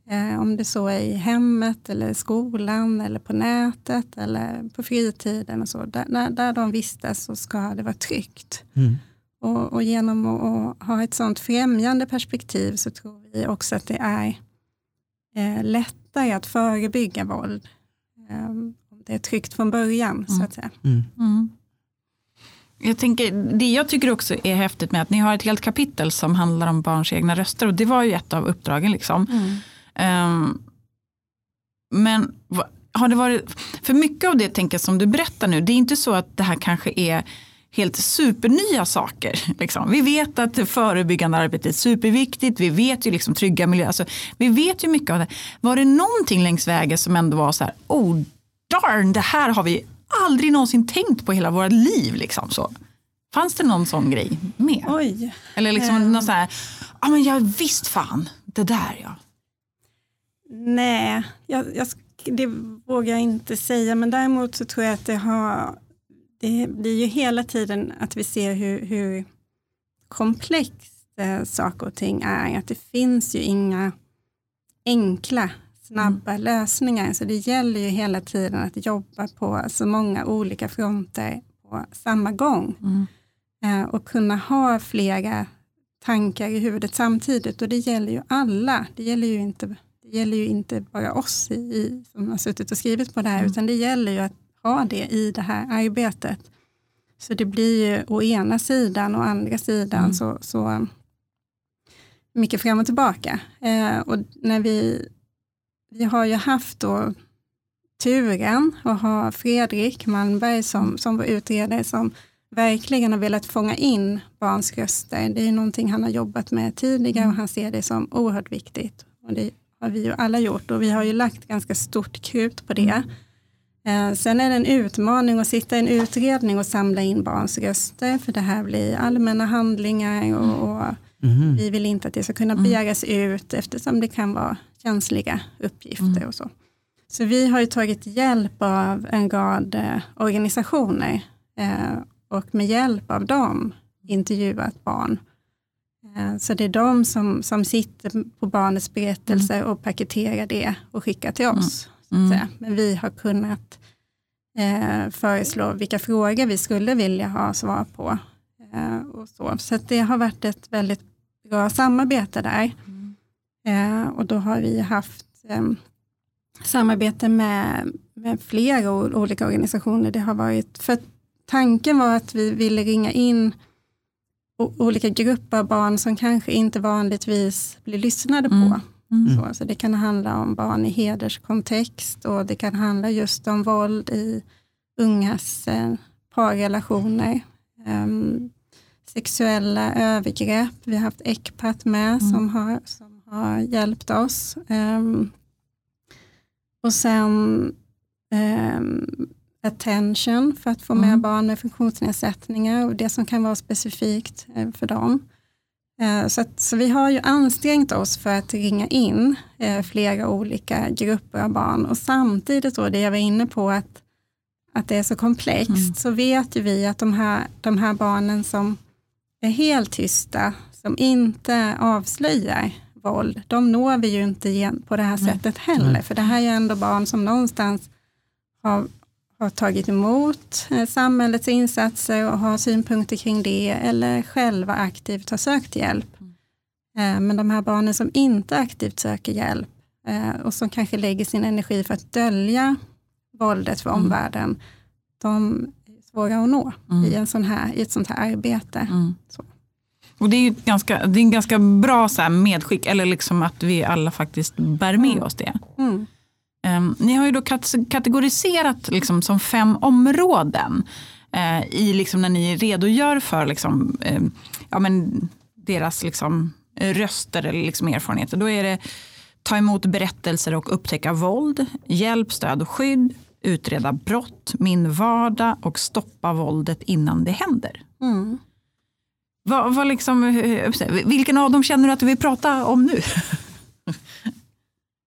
Eh, om det så är i hemmet, eller skolan, eller på nätet eller på fritiden. Och så. Där, där de vistas så ska det vara tryggt. Mm. Och, och, genom att ha ett sådant främjande perspektiv så tror vi också att det är eh, lättare att förebygga våld. Eh, det är tryggt från början så att säga. Mm. Mm. Jag tänker, det jag tycker också är häftigt med att ni har ett helt kapitel som handlar om barns egna röster och det var ju ett av uppdragen. Liksom. Um, men har det varit, för mycket av det tänker som du berättar nu, det är inte så att det här kanske är helt supernya saker. Liksom. Vi vet att förebyggande arbetet är superviktigt, vi vet ju liksom trygga miljöer, alltså, vi vet ju mycket av det. Var det någonting längs vägen som ändå var så här, oh darn, det här har vi aldrig någonsin tänkt på hela vårt liv. Liksom, så. Fanns det någon sån grej med? Oj. Eller liksom um. någon så här, ja men jag visst fan, det där ja. Nej, jag, jag, det vågar jag inte säga, men däremot så tror jag att det har, det blir ju hela tiden att vi ser hur, hur komplext eh, saker och ting är, att det finns ju inga enkla snabba mm. lösningar. Så det gäller ju hela tiden att jobba på så många olika fronter på samma gång. Mm. Eh, och kunna ha flera tankar i huvudet samtidigt. Och det gäller ju alla. Det gäller ju inte, det gäller ju inte bara oss i, i som har suttit och skrivit på det här, mm. utan det gäller ju att ha det i det här arbetet. Så det blir ju å ena sidan och andra sidan mm. så, så mycket fram och tillbaka. Eh, och när vi vi har ju haft då turen att ha Fredrik Malmberg som, som var utredare som verkligen har velat fånga in barns röster. Det är någonting han har jobbat med tidigare och han ser det som oerhört viktigt. Och det har vi ju alla gjort och vi har ju lagt ganska stort krut på det. Eh, sen är det en utmaning att sitta i en utredning och samla in barns röster, för det här blir allmänna handlingar och, och mm. vi vill inte att det ska kunna mm. begäras ut eftersom det kan vara känsliga uppgifter mm. och så. Så vi har ju tagit hjälp av en rad eh, organisationer eh, och med hjälp av dem intervjuat barn. Eh, så det är de som, som sitter på barnets berättelser mm. och paketerar det och skickar till oss. Mm. Mm. Men vi har kunnat eh, föreslå vilka frågor vi skulle vilja ha svar på. Eh, och så så det har varit ett väldigt bra samarbete där. Eh, och då har vi haft eh, samarbete med, med flera olika organisationer. Det har varit, för tanken var att vi ville ringa in olika grupper av barn som kanske inte vanligtvis blir lyssnade på. Mm. Mm. Så, så, det kan handla om barn i hederskontext och det kan handla just om våld i ungas eh, parrelationer. Um, sexuella övergrepp. Vi har haft ECPAT med mm. som, har, som har hjälpt oss. Um, och sen um, attention för att få med mm. barn med funktionsnedsättningar och det som kan vara specifikt uh, för dem. Uh, så, att, så vi har ju ansträngt oss för att ringa in uh, flera olika grupper av barn och samtidigt då det jag var inne på att, att det är så komplext mm. så vet ju vi att de här, de här barnen som är helt tysta, som inte avslöjar våld, de når vi ju inte på det här sättet heller. För det här är ändå barn som någonstans har, har tagit emot eh, samhällets insatser och har synpunkter kring det, eller själva aktivt har sökt hjälp. Eh, men de här barnen som inte aktivt söker hjälp eh, och som kanske lägger sin energi för att dölja våldet för mm. omvärlden, de är svåra att nå mm. i, en sån här, i ett sånt här arbete. Mm. Och det är, ganska, det är en ganska bra så medskick, eller liksom att vi alla faktiskt bär med mm. oss det. Mm. Um, ni har ju då kategoriserat liksom som fem områden uh, i liksom när ni redogör för liksom, uh, ja, men deras liksom, röster eller liksom erfarenheter. Då är det ta emot berättelser och upptäcka våld, hjälp, stöd och skydd, utreda brott, min vardag och stoppa våldet innan det händer. Mm. Vad, vad liksom, vilken av dem känner du att du vill prata om nu? <laughs>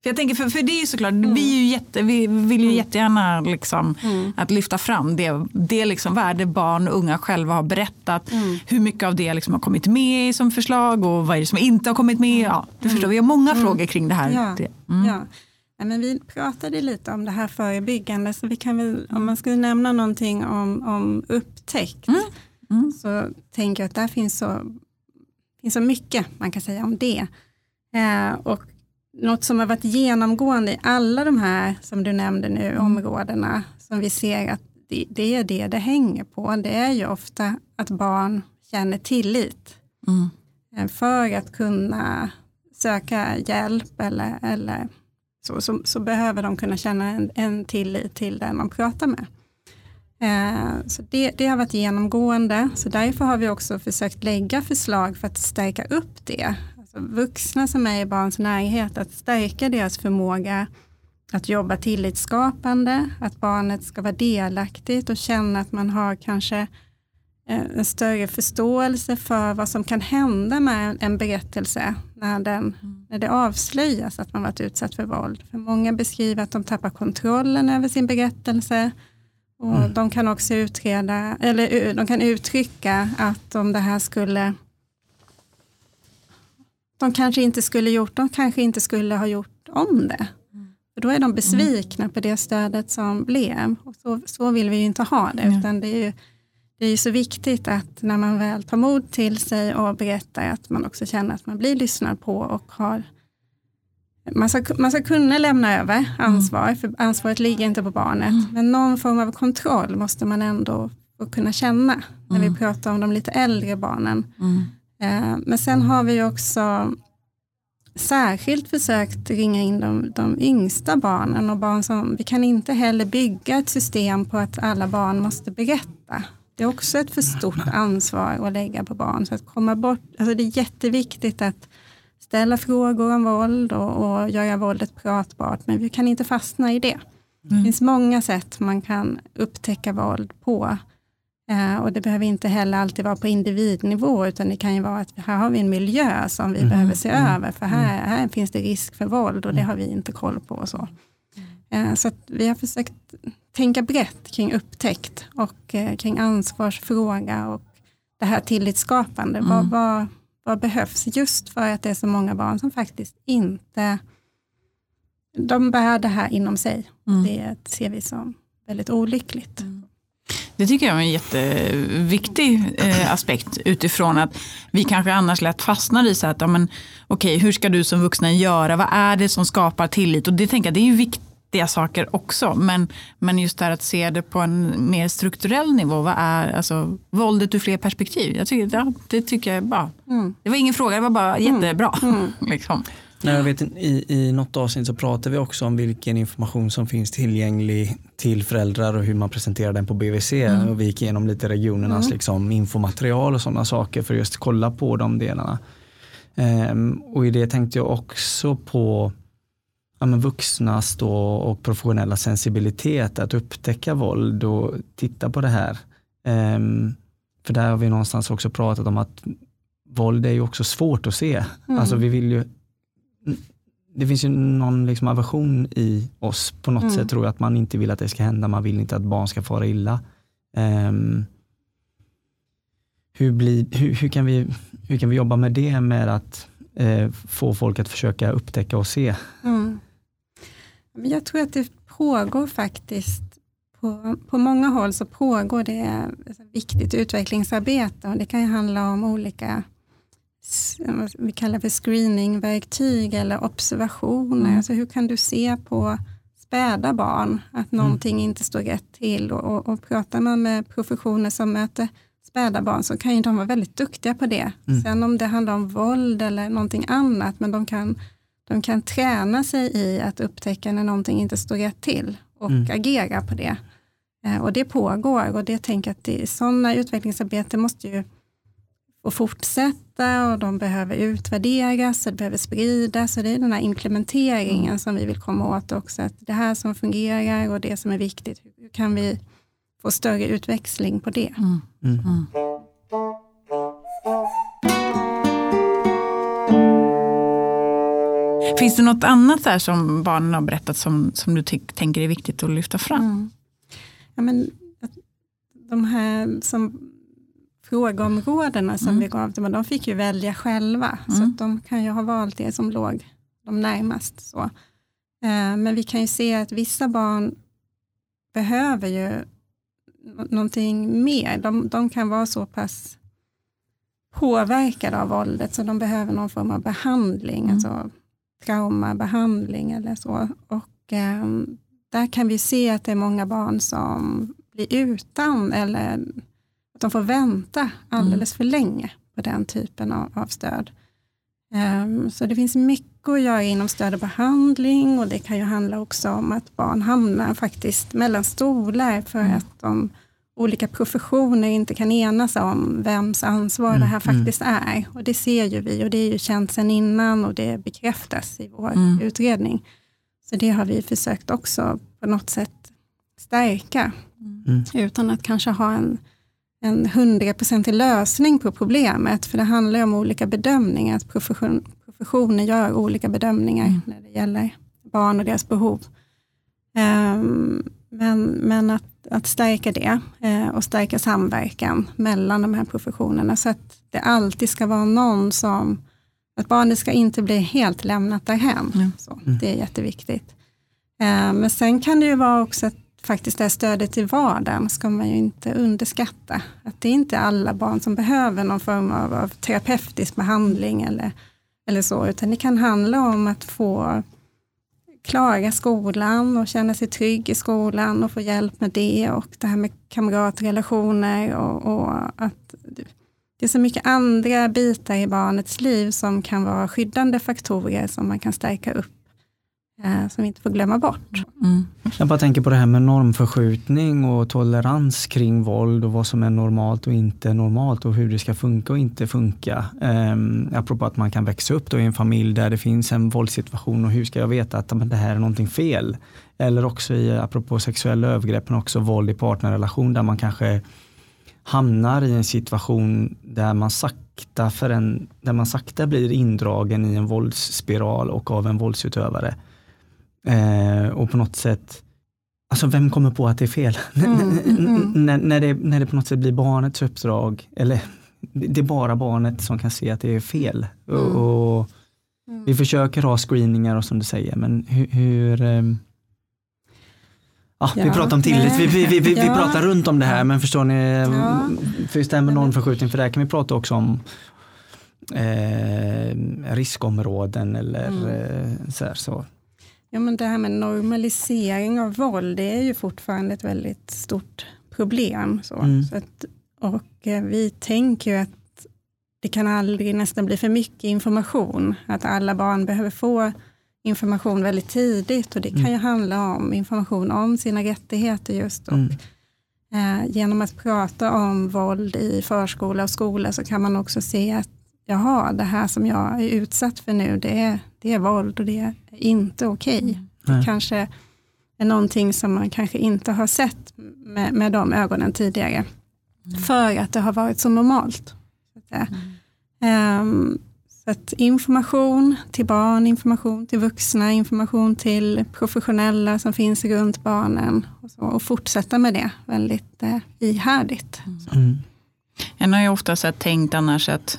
För jag tänker, för, för det är ju såklart, mm. vi, ju jätte, vi vill ju mm. jättegärna liksom mm. att lyfta fram det, det liksom värde barn och unga själva har berättat. Mm. Hur mycket av det liksom har kommit med som förslag och vad är det som inte har kommit med. Ja, du förstår, vi har många mm. frågor kring det här. Ja. ja. Ja, men vi pratade lite om det här förebyggande, så vi kan väl, om man skulle nämna någonting om, om upptäckt, mm. Mm. så tänker jag att där finns så, finns så mycket man kan säga om det. Eh, och något som har varit genomgående i alla de här, som du nämnde nu, mm. områdena, som vi ser att det, det, är det det hänger på, det är ju ofta att barn känner tillit. Mm. Eh, för att kunna söka hjälp eller, eller så, så, så, behöver de kunna känna en, en tillit till den man pratar med. Eh, så det, det, har varit genomgående, så därför har vi också försökt lägga förslag för att stärka upp det. Alltså vuxna som är i barns närhet, att stärka deras förmåga att jobba tillitsskapande, att barnet ska vara delaktigt och känna att man har kanske eh, en större förståelse för vad som kan hända med en berättelse när, den, när det avslöjas att man varit utsatt för våld. För många beskriver att de tappar kontrollen över sin berättelse och mm. De kan också utreda, eller de kan uttrycka att om det här skulle de kanske inte skulle gjort, de kanske inte skulle ha gjort om det. Mm. För då är de besvikna mm. på det stödet som blev. Och så, så vill vi ju inte ha det, mm. utan det är ju det är så viktigt att när man väl tar mod till sig och berättar att man också känner att man blir lyssnad på och har man ska, man ska kunna lämna över ansvar, mm. för ansvaret ligger inte på barnet. Mm. Men någon form av kontroll måste man ändå kunna känna när vi mm. pratar om de lite äldre barnen. Mm. Eh, men sen har vi också särskilt försökt ringa in de, de yngsta barnen och barn som, vi kan inte heller bygga ett system på att alla barn måste berätta. Det är också ett för stort ansvar att lägga på barn. Så att komma bort, alltså det är jätteviktigt att ställa frågor om våld och, och göra våldet pratbart, men vi kan inte fastna i det. Mm. Det finns många sätt man kan upptäcka våld på. Eh, och det behöver inte heller alltid vara på individnivå, utan det kan ju vara att här har vi en miljö som vi mm. behöver se mm. över, för här, mm. här finns det risk för våld och det mm. har vi inte koll på. Och så eh, så vi har försökt tänka brett kring upptäckt och eh, kring ansvarsfråga och det här tillitsskapande. Mm. Vad, vad, vad behövs? Just för att det är så många barn som faktiskt inte de bär det här inom sig. Mm. Det ser vi som väldigt olyckligt. Mm. Det tycker jag är en jätteviktig eh, aspekt utifrån att vi kanske annars lätt fastnar i så att, ja, men, okej, hur ska du som vuxna göra? Vad är det som skapar tillit? Och det tänker jag, det är ju viktiga saker också. Men, men just det här att se det på en mer strukturell nivå. Vad är alltså, våldet ur fler perspektiv? Jag tycker, ja, det tycker jag är bra. Mm. Det var ingen fråga, det var bara mm. jättebra. Mm. <laughs> liksom. Nej, jag vet, i, I något avsnitt så pratar vi också om vilken information som finns tillgänglig till föräldrar och hur man presenterar den på BVC. Mm. Och vi gick igenom lite regionernas mm. liksom, infomaterial och sådana saker för just kolla på de delarna. Um, och i det tänkte jag också på ja, men vuxnas då och professionella sensibilitet att upptäcka våld och titta på det här. Um, för där har vi någonstans också pratat om att våld är ju också svårt att se. Mm. Alltså vi vill ju det finns ju någon liksom aversion i oss på något mm. sätt tror jag att man inte vill att det ska hända. Man vill inte att barn ska fara illa. Um, hur, blir, hur, hur, kan vi, hur kan vi jobba med det med att eh, få folk att försöka upptäcka och se? Mm. Jag tror att det pågår faktiskt på, på många håll så pågår det viktigt utvecklingsarbete och det kan ju handla om olika vi kallar för screeningverktyg eller observationer. Mm. Alltså hur kan du se på späda barn att mm. någonting mm. inte står rätt till och, och, och pratar man med professioner som möter späda barn så kan ju de vara väldigt duktiga på det. Mm. Sen om det handlar om våld eller någonting annat, men de kan, de kan träna sig i att upptäcka när någonting inte står rätt till och mm. agera på det. Eh, och det pågår och det tänker att det, sådana utvecklingsarbeten måste ju få fortsätta och de behöver utvärderas och det behöver spridas. Och det är den här implementeringen mm. som vi vill komma åt också. Att det här som fungerar och det som är viktigt, hur kan vi få större utväxling på det? Mm. Mm. mm. Finns det något annat där som barnen har berättat som, som du tänker är viktigt att lyfta fram? Mm. Ja, men, de här som frågeområdena som mm. vi gav dem, de fick ju välja själva. Mm. Så de kan ju ha valt det som låg de närmast. Så. Eh, men vi kan ju se att vissa barn behöver ju någonting mer. De, de kan vara så pass påverkade av våldet så de behöver någon form av behandling, mm. alltså traumabehandling eller så. Och eh, där kan vi se att det är många barn som blir utan eller de får vänta alldeles för länge på den typen av, av stöd. Um, så det finns mycket att göra inom stöd och behandling och det kan ju handla också om att barn hamnar faktiskt mellan stolar för mm. att de olika professioner inte kan enas om vems ansvar mm. det här mm. faktiskt mm. är. Och det ser ju vi och det är ju känt sedan innan och det bekräftas i vår mm. utredning. Så det har vi försökt också på något sätt stärka. Mm. Utan att kanske ha en en hundraprocentig lösning på problemet, för det handlar om olika bedömningar, att profession, professioner gör olika bedömningar mm. när det gäller barn och deras behov. Um, men men att, att stärka det uh, och stärka samverkan mellan de här professionerna, så att det alltid ska vara någon som, att barnet ska inte bli helt lämnat därhän. Mm. Så, det är jätteviktigt. Uh, men sen kan det ju vara också att faktiskt det här stödet i vardagen ska man ju inte underskatta. Att det är inte alla barn som behöver någon form av, av terapeutisk behandling eller, eller så, utan det kan handla om att få klara skolan och känna sig trygg i skolan och få hjälp med det och det här med kamratrelationer och, och att det är så mycket andra bitar i barnets liv som kan vara skyddande faktorer som man kan stärka upp som vi inte får glömma bort. Mm. Jag bara tänker på det här med normförskjutning och tolerans kring våld och vad som är normalt och inte normalt och hur det ska funka och inte funka. Um, apropå att man kan växa upp då i en familj där det finns en våldssituation och hur ska jag veta att men, det här är någonting fel? Eller också i, apropå sexuella övergrepp, men också våld i partnerrelation där man kanske hamnar i en situation där man sakta, för en, där man sakta blir indragen i en våldsspiral och av en våldsutövare. Eh, och på något sätt, alltså vem kommer på att det är fel? <laughs> Mm, mm. när, när, det, när det på något sätt blir barnets uppdrag, eller det är bara barnet som kan se att det är fel. Mm. Och, mm. Vi försöker ha screeningar och som du säger, men hur, hur eh, Ja, ja, vi pratar om tillit, vi, vi, vi, vi, ja. pratar runt om det här men förstår ni, ja. för just det med normförskjutning, för det här kan vi prata också om eh, riskområden eller mm. eh, så, här, så. Ja, men det här med normalisering av våld, det är ju fortfarande ett väldigt stort problem. Så. Mm. så att, och eh, vi tänker ju att det kan aldrig nästan bli för mycket information, att alla barn behöver få information väldigt tidigt och det kan mm. ju handla om information om sina rättigheter just. Och, mm. eh, genom att prata om våld i förskola och skola så kan man också se att jaha, det här som jag är utsatt för nu, det är, det är våld och det är inte okej. Okay. Det kanske är någonting som man kanske inte har sett med, med de ögonen tidigare. Mm. För att det har varit så normalt. Så att, mm. um, så att information till barn, information till vuxna, information till professionella som finns runt barnen och, så, och fortsätta med det väldigt eh, ihärdigt. Mm. En har ju ofta så tänkt annars att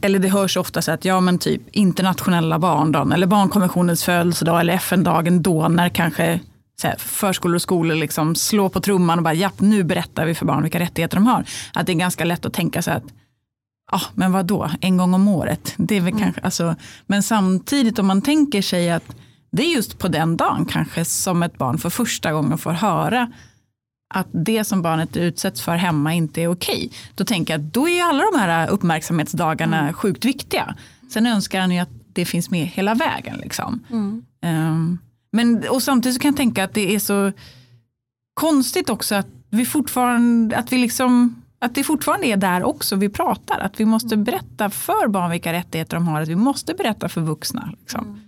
eller det hörs ofta så att ja men typ internationella barndagen eller barnkonventionens födelsedag eller FN-dagen då när kanske här, förskolor och skolor liksom slår på trumman och bara ja nu berättar vi för barn vilka rättigheter de har. Att det är ganska lätt att tänka så att ah, men vad då en gång om året. Det är mm. kanske, alltså, men samtidigt om man tänker sig att det är just på den dagen kanske som ett barn för första gången får höra att det som barnet utsätts för hemma inte är okej. Då tänker jag att då är alla de här uppmärksamhetsdagarna mm. sjukt viktiga. Sen önskar han ju att det finns med hela vägen. Liksom. Mm. Um, men, och samtidigt kan jag tänka att det är så konstigt också att vi fortfarande, att vi liksom att det fortfarande är där också vi pratar. Att vi måste berätta för barn vilka rättigheter de har. Att vi måste berätta för vuxna. Liksom. Mm.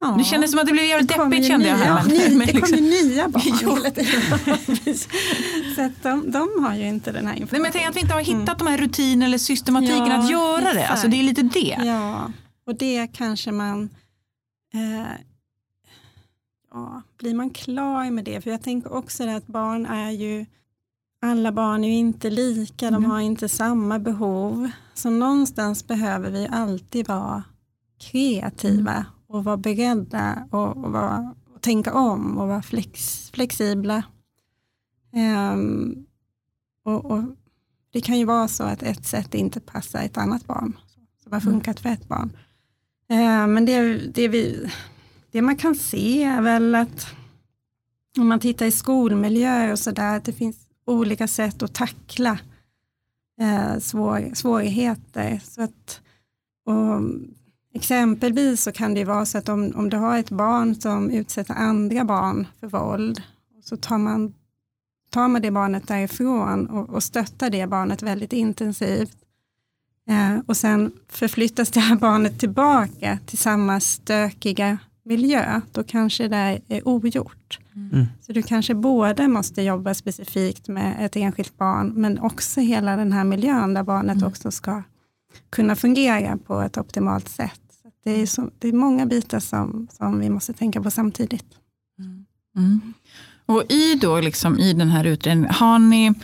Ja. Det kändes som att det blev jävligt deppigt kände jag. Här. Ny, det liksom. kommer ju nya barn. <laughs> <laughs> så att de, de har ju inte den här informationen. Nej, men jag tänker att vi inte har hittat mm. de här rutinerna eller systematiken ja, att göra exakt. det. Alltså det är lite det. Ja, och det kanske man eh, ja, blir man klar med det? För jag tänker också att barn är ju alla barn är ju inte lika, mm. de har inte samma behov. Så någonstans behöver vi alltid vara kreativa mm. Och vara beredda och, och, vara, och tänka om och vara flex, flexibla. Um, och, och, Det kan ju vara så att ett sätt inte passar ett annat barn, som har mm. funkat mm. för ett barn. Uh, men det, det, vi, det man kan se är väl att om man tittar i skolmiljö och sådär, att det finns olika sätt att tackla eh, svår, svårigheter. Så att, och, exempelvis så kan det vara så att om, om du har ett barn som utsätter andra barn för våld, så tar man, tar man det barnet därifrån och, och stöttar det barnet väldigt intensivt. Eh, och sen förflyttas det här <laughs> barnet tillbaka till samma stökiga miljö, då kanske det är ogjort. Mm. Så du kanske både måste jobba specifikt med ett enskilt barn, men också hela den här miljön där barnet mm. också ska kunna fungera på ett optimalt sätt. Så det, är så, det är många bitar som, som vi måste tänka på samtidigt. Mm. mm. Och i, då, liksom, i den här utredningen, har ni,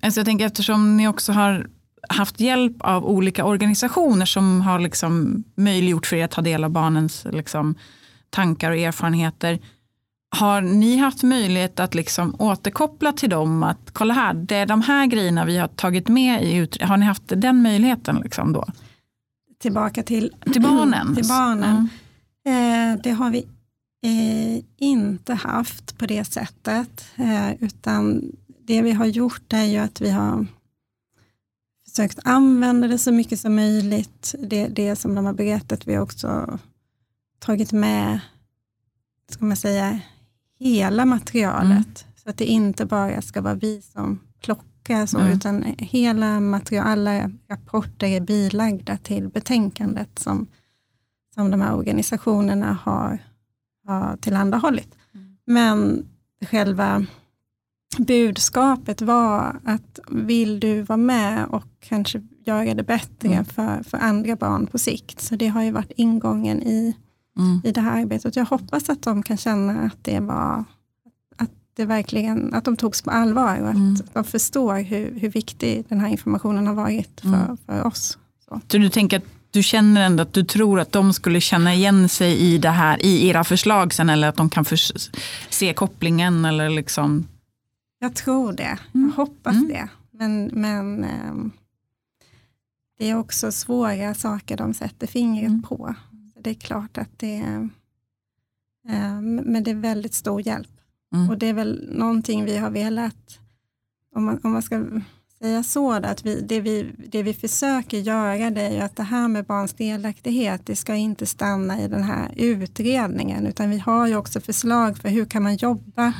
alltså jag tänker eftersom ni också har haft hjälp av olika organisationer som har liksom möjliggjort för er att ta del av barnens liksom, tankar och erfarenheter. Har ni haft möjlighet att liksom återkoppla till dem? Att kolla här, det är de här grejerna vi har tagit med i ut Har ni haft den möjligheten liksom då? Tillbaka till, till barnen? <clears throat> till barnen. Mm. Eh, det har vi eh, inte haft på det sättet. Eh, utan det vi har gjort är ju att vi har försökt använda det så mycket som möjligt. Det, det som de har berättat, vi har också tagit med ska man säga, hela materialet. Mm. Så att det inte bara ska vara vi som plockar, så, mm. utan hela material, alla rapporter är bilagda till betänkandet som, som de här organisationerna har, har tillhandahållit. Mm. Men själva budskapet var att vill du vara med och kanske göra det bättre mm. för, för andra barn på sikt. Så det har ju varit ingången i mm. i det här arbetet. Jag hoppas att de kan känna att det var att det verkligen, att de togs på allvar och att mm. de förstår hur, hur viktig den här informationen har varit för, mm. för oss. Så. Så du tänker att du känner ändå att du tror att de skulle känna igen sig i det här, i era förslag sen, eller att de kan se kopplingen eller liksom? Jag tror det, jag mm. hoppas mm. det. Men, men ähm, det är också svåra saker de sätter fingret mm. på det är klart att det är, eh, men det är väldigt stor hjälp. Mm. Och det är väl någonting vi har velat, om man, om man ska säga så, att vi, det, vi, det vi försöker göra det är ju att det här med barns delaktighet, det ska inte stanna i den här utredningen, utan vi har ju också förslag för hur kan man jobba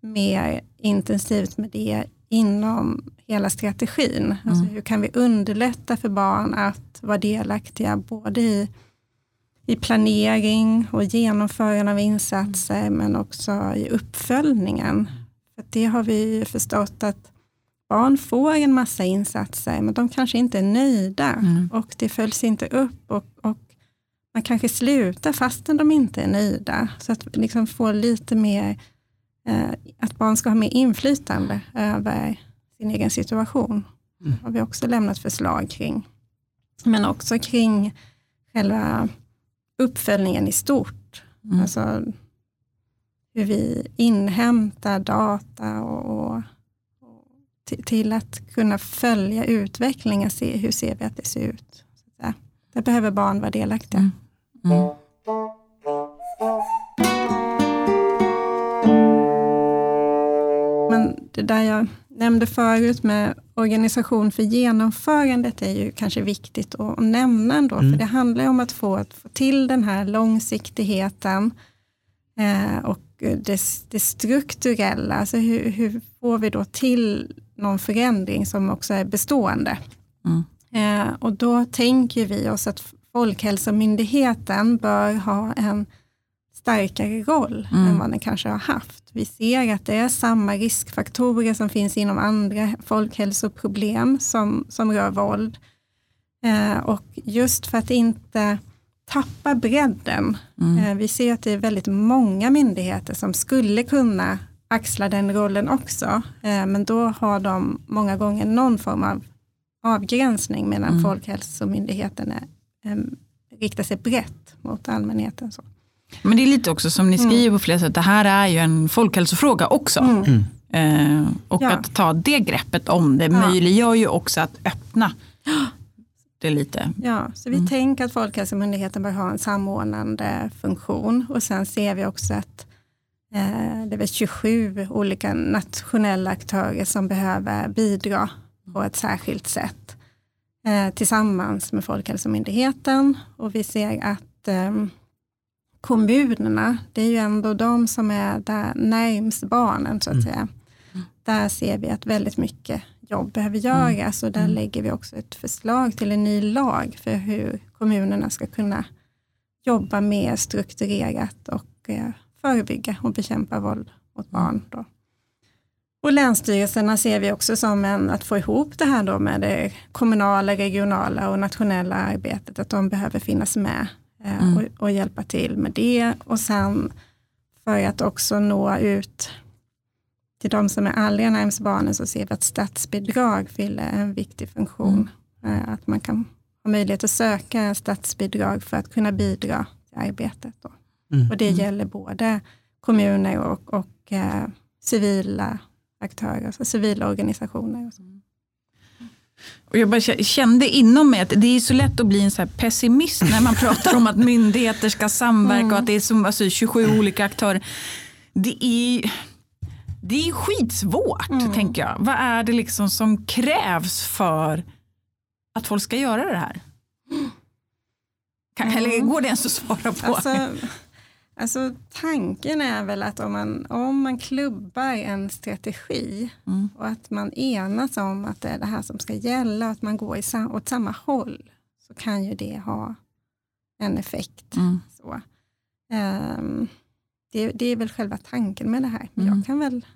mer intensivt med det inom hela strategin. Alltså mm. Hur kan vi underlätta för barn att vara delaktiga både i i planering och genomförande av insatser, mm. men också i uppföljningen. För det har vi förstått att barn får en massa insatser, men de kanske inte är nöjda mm. och det följs inte upp och, och, man kanske slutar fastän de inte är nöjda. Så att liksom få lite mer eh, att barn ska ha mer inflytande över sin egen situation. Det har vi också lämnat förslag kring. Men också kring själva uppföljningen i stort. Mm. Alltså hur vi inhämtar data och, och, till, att kunna följa utvecklingen, se hur ser vi att det ser ut. Så. Där behöver barn vara delaktiga. Mm. Mm. Men det där jag nämnde förut med organisation för genomförandet är ju kanske viktigt att nämna ändå, Mm. för det handlar om att få, att få till den här långsiktigheten eh, och det, det strukturella, alltså hur, hur får vi då till någon förändring som också är bestående? Mm. Eh, och då tänker vi oss att Folkhälsomyndigheten bör ha en starkare roll Mm. än vad den kanske har haft. Vi ser att det är samma riskfaktorer som finns inom andra folkhälsoproblem som, som rör våld. Eh, och just för att inte tappa bredden. Mm. Eh, vi ser att det är väldigt många myndigheter som skulle kunna axla den rollen också. Eh, men då har de många gånger någon form av avgränsning medan Mm. Folkhälsomyndigheten är, eh, riktar sig brett mot allmänheten. Så. Men det är lite också som ni Mm. skriver på flera sätt, det här är ju en folkhälsofråga också. Mm. Eh, och Ja. att ta det greppet om det Ja. möjliggör ju också att öppna <gasps> det lite. Ja, så vi Mm. tänker att Folkhälsomyndigheten bör ha en samordnande funktion och sen ser vi också att eh, det är väl 27 olika nationella aktörer som behöver bidra på ett särskilt sätt eh, tillsammans med Folkhälsomyndigheten och vi ser att eh, kommunerna, det är ju ändå de som är där närmst barnen så att Mm. säga. Där ser vi att väldigt mycket jobb behöver göras och där Mm. lägger vi också ett förslag till en ny lag för hur kommunerna ska kunna jobba mer strukturerat och eh, förebygga och bekämpa våld mot barn. Då. Och länsstyrelserna ser vi också som en, att få ihop det här då med det kommunala, regionala och nationella arbetet, att de behöver finnas med Mm. och, och hjälpa till med det. Och sen för att också nå ut till de som är allra närmast barnen så ser vi att statsbidrag fyller en viktig funktion. Eh, Att man kan ha möjlighet att söka statsbidrag för att kunna bidra till arbetet. Då. Mm. Och det Mm. gäller både kommuner och, och eh, civila aktörer, alltså civila organisationer. Och så. Och jag bara kä- kände inom mig att det är så lätt att bli en så pessimist när man pratar om att myndigheter ska samverka och att det är som, alltså, 27 olika aktörer. Det är, det är skitsvårt, Mm. tänker jag. Vad är det liksom som krävs för att folk ska göra det här? Kan, Mm. Eller går det ens att svara på? Alltså, alltså, tanken är väl att om man, om man klubbar en strategi Mm. och att man enas om att det är det här som ska gälla och att man går i sam, åt samma håll så kan ju det ha en effekt. Mm. Så. Ehm, det, det är väl själva tanken med det här. Men Mm. jag kan väl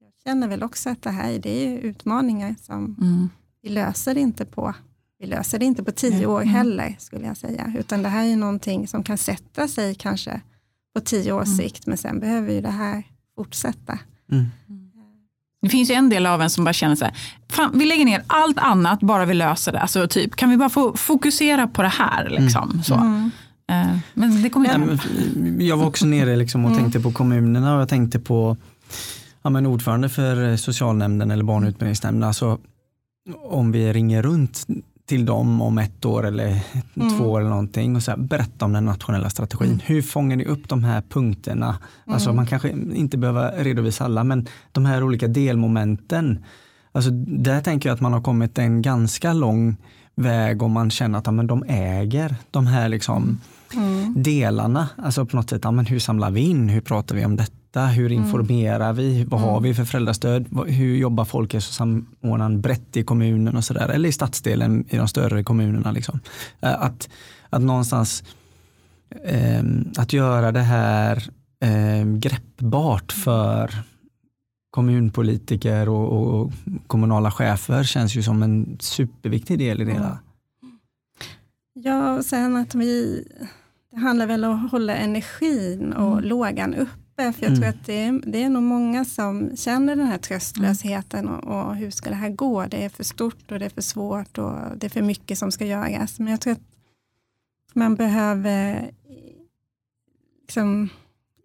jag känner väl också att det här det är utmaningar som Mm. vi löser inte på vi löser det inte på tio år Mm. heller, skulle jag säga. Utan det här är någonting som kan sätta sig kanske på tio års Mm. sikt, men sen behöver ju det här fortsätta. Mm. Det finns ju en del av en som bara känner så här, fan, vi lägger ner allt annat bara vi löser det. Alltså, typ, kan vi bara få fokusera på det här? Liksom, så. Mm. Eh, Men det kommer inte. men Jag var också nere liksom och Mm. tänkte på kommunerna och jag tänkte på ja, men ordförande för socialnämnden eller barn och utbildningsnämnden. Alltså, om vi ringer runt till dem om ett år eller Mm. två år eller någonting och så här, berätta om den nationella strategin. Mm. Hur fångar ni upp de här punkterna? Alltså, Mm. man kanske inte behöver redovisa alla men de här olika delmomenten. Alltså, där tänker jag att man har kommit en ganska lång väg om man känner att ja, men de äger de här liksom, Mm. delarna. Alltså på något sätt, ja, men hur samlar vi in? Hur pratar vi om detta? Hur informerar vi? Vad har Mm. vi för föräldrastöd? Hur jobbar folkhälsosamordnaren brett i kommunen och sådär? Eller i stadsdelen i de större kommunerna. Liksom. Eh, Att, att någonstans eh, att göra det här eh, greppbart för kommunpolitiker och, och, och kommunala chefer känns ju som en superviktig del i det hela. Ja, och sen att vi, det handlar väl om att hålla energin och Mm. lågan uppe. Uppe, för jag mm. tror att det är, det är nog många som känner den här tröstlösheten och, och, hur ska det här gå? Det är för stort och det är för svårt och det är för mycket som ska göras. Men jag tror att man behöver liksom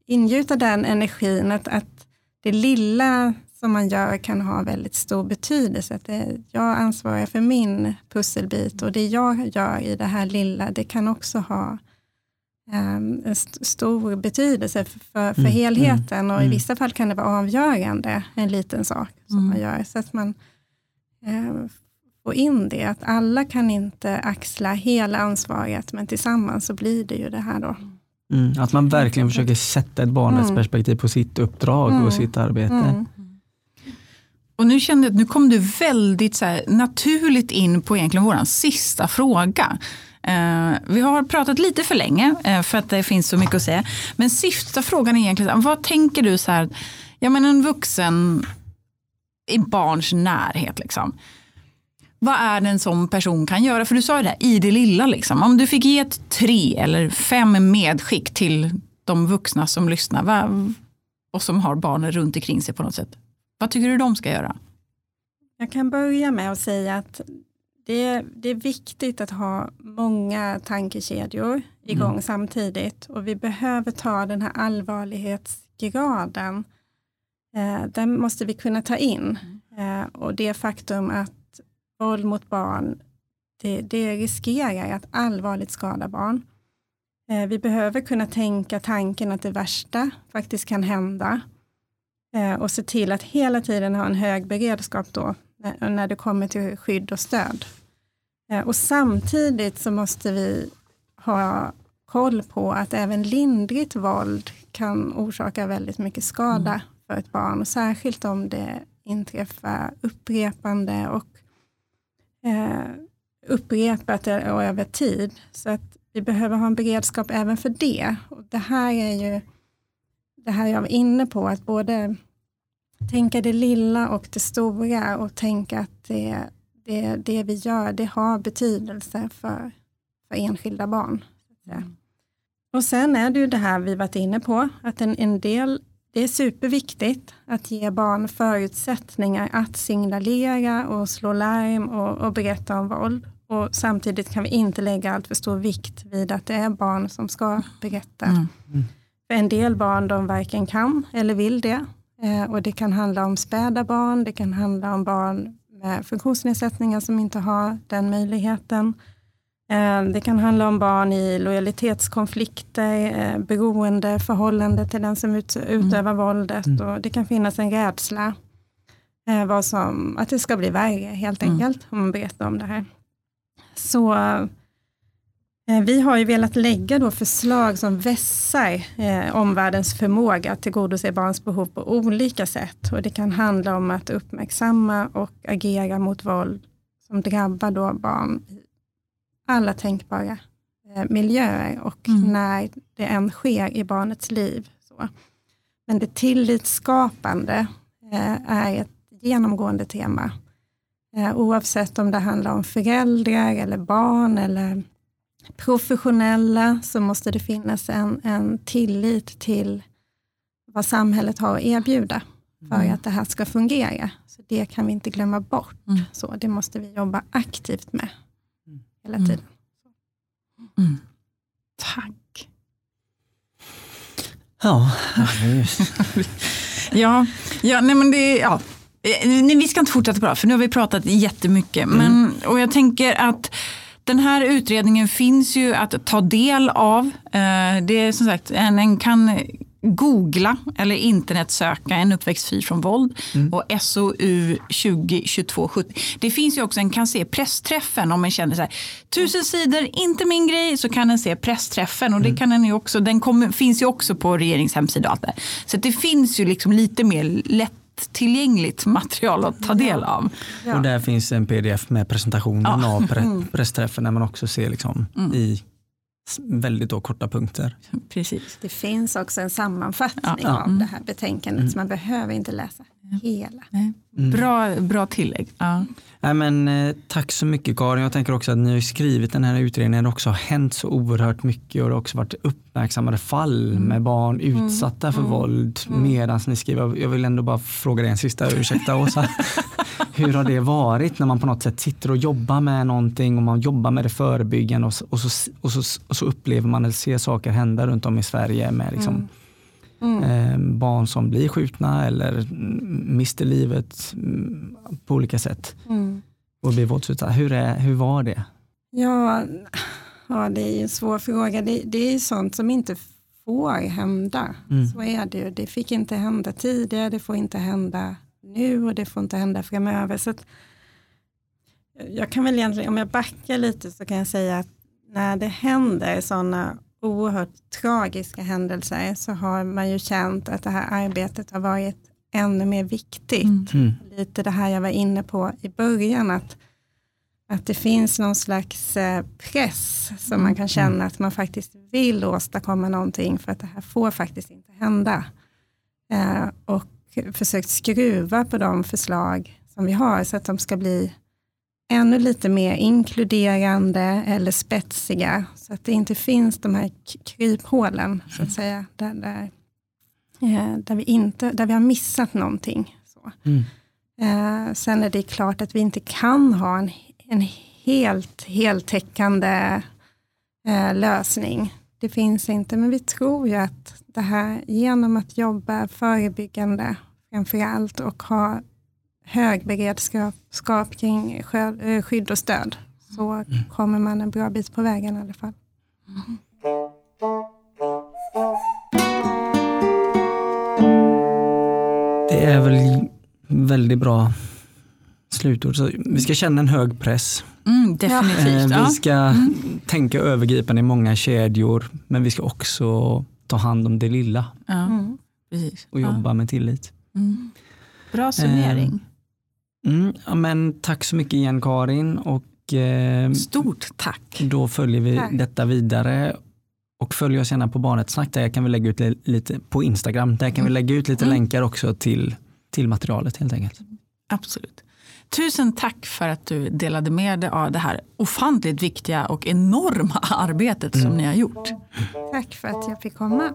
ingjuta den energin, att, att det lilla som man gör kan ha väldigt stor betydelse. Att det, jag ansvarar för min pusselbit och det jag gör i det här lilla, det kan också ha en st stor betydelse för, för, för mm, helheten mm, och i mm. vissa fall kan det vara avgörande, en liten sak som mm. man gör. Så att man um, får in det, att alla kan inte axla hela ansvaret, men tillsammans så blir det ju det här då. Mm, att man verkligen försöker sätta ett barnets mm. perspektiv på sitt uppdrag och sitt arbete. Och nu kände nu kom du väldigt så här, naturligt in på egentligen vår sista fråga. Eh, vi har pratat lite för länge eh, för att det finns så mycket att säga. Men sista frågan är egentligen, vad tänker du så här, ja men en vuxen i barns närhet liksom. Vad är det en sån person kan göra? För du sa ju det här, i det lilla liksom. Om du fick ge ett tre eller fem medskick till de vuxna som lyssnar va, och som har barnen runt omkring sig på något sätt. Vad tycker du de ska göra? Jag kan börja med att säga att det är, det är viktigt att ha många tankekedjor igång mm. samtidigt och vi behöver ta den här allvarlighetsgraden. Eh, den måste vi kunna ta in eh, och det faktum att våld mot barn det, det riskerar att allvarligt skada barn. Eh, vi behöver kunna tänka tanken att det värsta faktiskt kan hända Eh, och se till att hela tiden ha en hög beredskap då, när, när det kommer till skydd och stöd. Eh, och samtidigt så måste vi ha koll på att även lindrigt våld kan orsaka väldigt mycket skada mm. för ett barn, och särskilt om det inträffar upprepande och eh, upprepat och över tid. Så att vi behöver ha en beredskap även för det. Och det här är ju det här jag var inne på, att både tänka det lilla och det stora och tänka att det, det, det vi gör, det har betydelse för, för enskilda barn. Mm. Och sen är det ju det här vi varit inne på, att en, en del, det är superviktigt att ge barn förutsättningar att signalera och slå larm och, och berätta om våld. Och samtidigt kan vi inte lägga allt för stor vikt vid att det är barn som ska berätta. Mm. Mm. För en del barn de varken kan eller vill det. Eh, och det kan handla om späda barn, det kan handla om barn med funktionsnedsättningar som inte har den möjligheten. Eh, det kan handla om barn i lojalitetskonflikter, eh, beroende förhållande till den som ut, utövar mm. våldet. Mm. Och det kan finnas en rädsla vad som, att det ska bli värre helt mm. enkelt, mm. om man berättar om det här. Så vi har ju velat lägga då förslag som vässar eh, omvärldens förmåga att tillgodose barns behov på olika sätt. Och det kan handla om att uppmärksamma och agera mot våld som drabbar då barn i alla tänkbara eh, miljöer och mm. när det än sker i barnets liv. Så. Men det tillitsskapande eh, är ett genomgående tema. Eh, oavsett om det handlar om föräldrar eller barn eller professionella så måste det finnas en, en tillit till vad samhället har att erbjuda för mm. att det här ska fungera. Så Det kan vi inte glömma bort. Mm. Så Det måste vi jobba aktivt med hela mm. tiden. Mm. Tack. Ja, <laughs> ja, ja, nej men det, ja. Nej, vi ska inte fortsätta prata, för nu har vi pratat jättemycket. Mm. Men, och jag tänker att den här utredningen finns ju att ta del av. Eh, det är som sagt, en kan googla eller internetsöka en uppväxt fri från våld mm. och SOU 202270. Det finns ju också, en kan se pressträffen om man känner så här, tusen sidor, inte min grej, så kan en se pressträffen och det mm. kan en ju också, den kommer, finns ju också på regeringens hemsida. Så det finns ju liksom lite mer lätt lättillgängligt material att ta del av. Ja. Och där finns en pdf med presentationen ja. av pre mm. pressträffen där man också ser liksom mm. i väldigt då korta punkter. Precis. Det finns också en sammanfattning Ja. av det här betänkandet, så man behöver inte läsa hela. Nej. Bra, bra tillägg. Ja. Nej, men, eh, tack så mycket Karin. Jag tänker också att ni har skrivit den här utredningen. Det har också hänt så oerhört mycket och det har också varit uppmärksammade fall med barn utsatta för våld medan ni skriver. Jag vill ändå bara fråga dig en sista, ursäkta Åsa. <laughs> Hur har det varit när man på något sätt sitter och jobbar med någonting och man jobbar med det förebyggande och så, och så, och så, och så upplever man eller ser saker hända runt om i Sverige med liksom, eh, barn som blir skjutna eller mm, mister livet mm, på olika sätt Mm. och blir våldsutsatta. Hur, är, hur var det? Ja, ja, det är ju en svår fråga. Det, det är sånt som inte får hända. Mm. Så är det ju. Det fick inte hända tidigare, det får inte hända nu och det får inte hända framöver. Så att, jag kan väl egentligen, om jag backar lite så kan jag säga att när det händer sådana oerhört tragiska händelser så har man ju känt att det här arbetet har varit ännu mer viktigt Mm. Mm. lite det här jag var inne på i början, att, att det finns någon slags eh, press som man kan känna att man faktiskt vill åstadkomma någonting för att det här får faktiskt inte hända. Eh, och försökt skruva på de förslag som vi har så att de ska bli ännu lite mer inkluderande eller spetsiga så att det inte finns de här kryphålen så att säga där, där, eh, där, vi, inte, där vi har missat någonting. Så. Mm. Eh, sen är det klart att vi inte kan ha en, en helt heltäckande eh, lösning. Det finns inte, men vi tror ju att det här genom att jobba förebyggande framför allt och ha hög beredskap skap kring eh, skydd och stöd så kommer man en bra bit på vägen i alla fall. Det är väl väldigt bra slutord. Så vi ska känna en hög press. Mm, Eh, definitivt. vi Ja. ska tänka övergripande i många kedjor men vi ska också ta hand om det lilla Ja, Mm. precis. och Ja. jobba med tillit. Mm. Bra summering. Mm, ja, men tack så mycket igen Karin och eh, Stort tack. då följer vi Tack. detta vidare. Och följ oss gärna på Barnet Snack, där kan vi lägga ut li- lite på Instagram. Där kan vi lägga ut lite Mm. länkar också till, till materialet helt enkelt. Absolut. Tusen tack för att du delade med dig av det här ofantligt viktiga och enorma <laughs> arbetet som ni har gjort. Tack för att jag fick komma.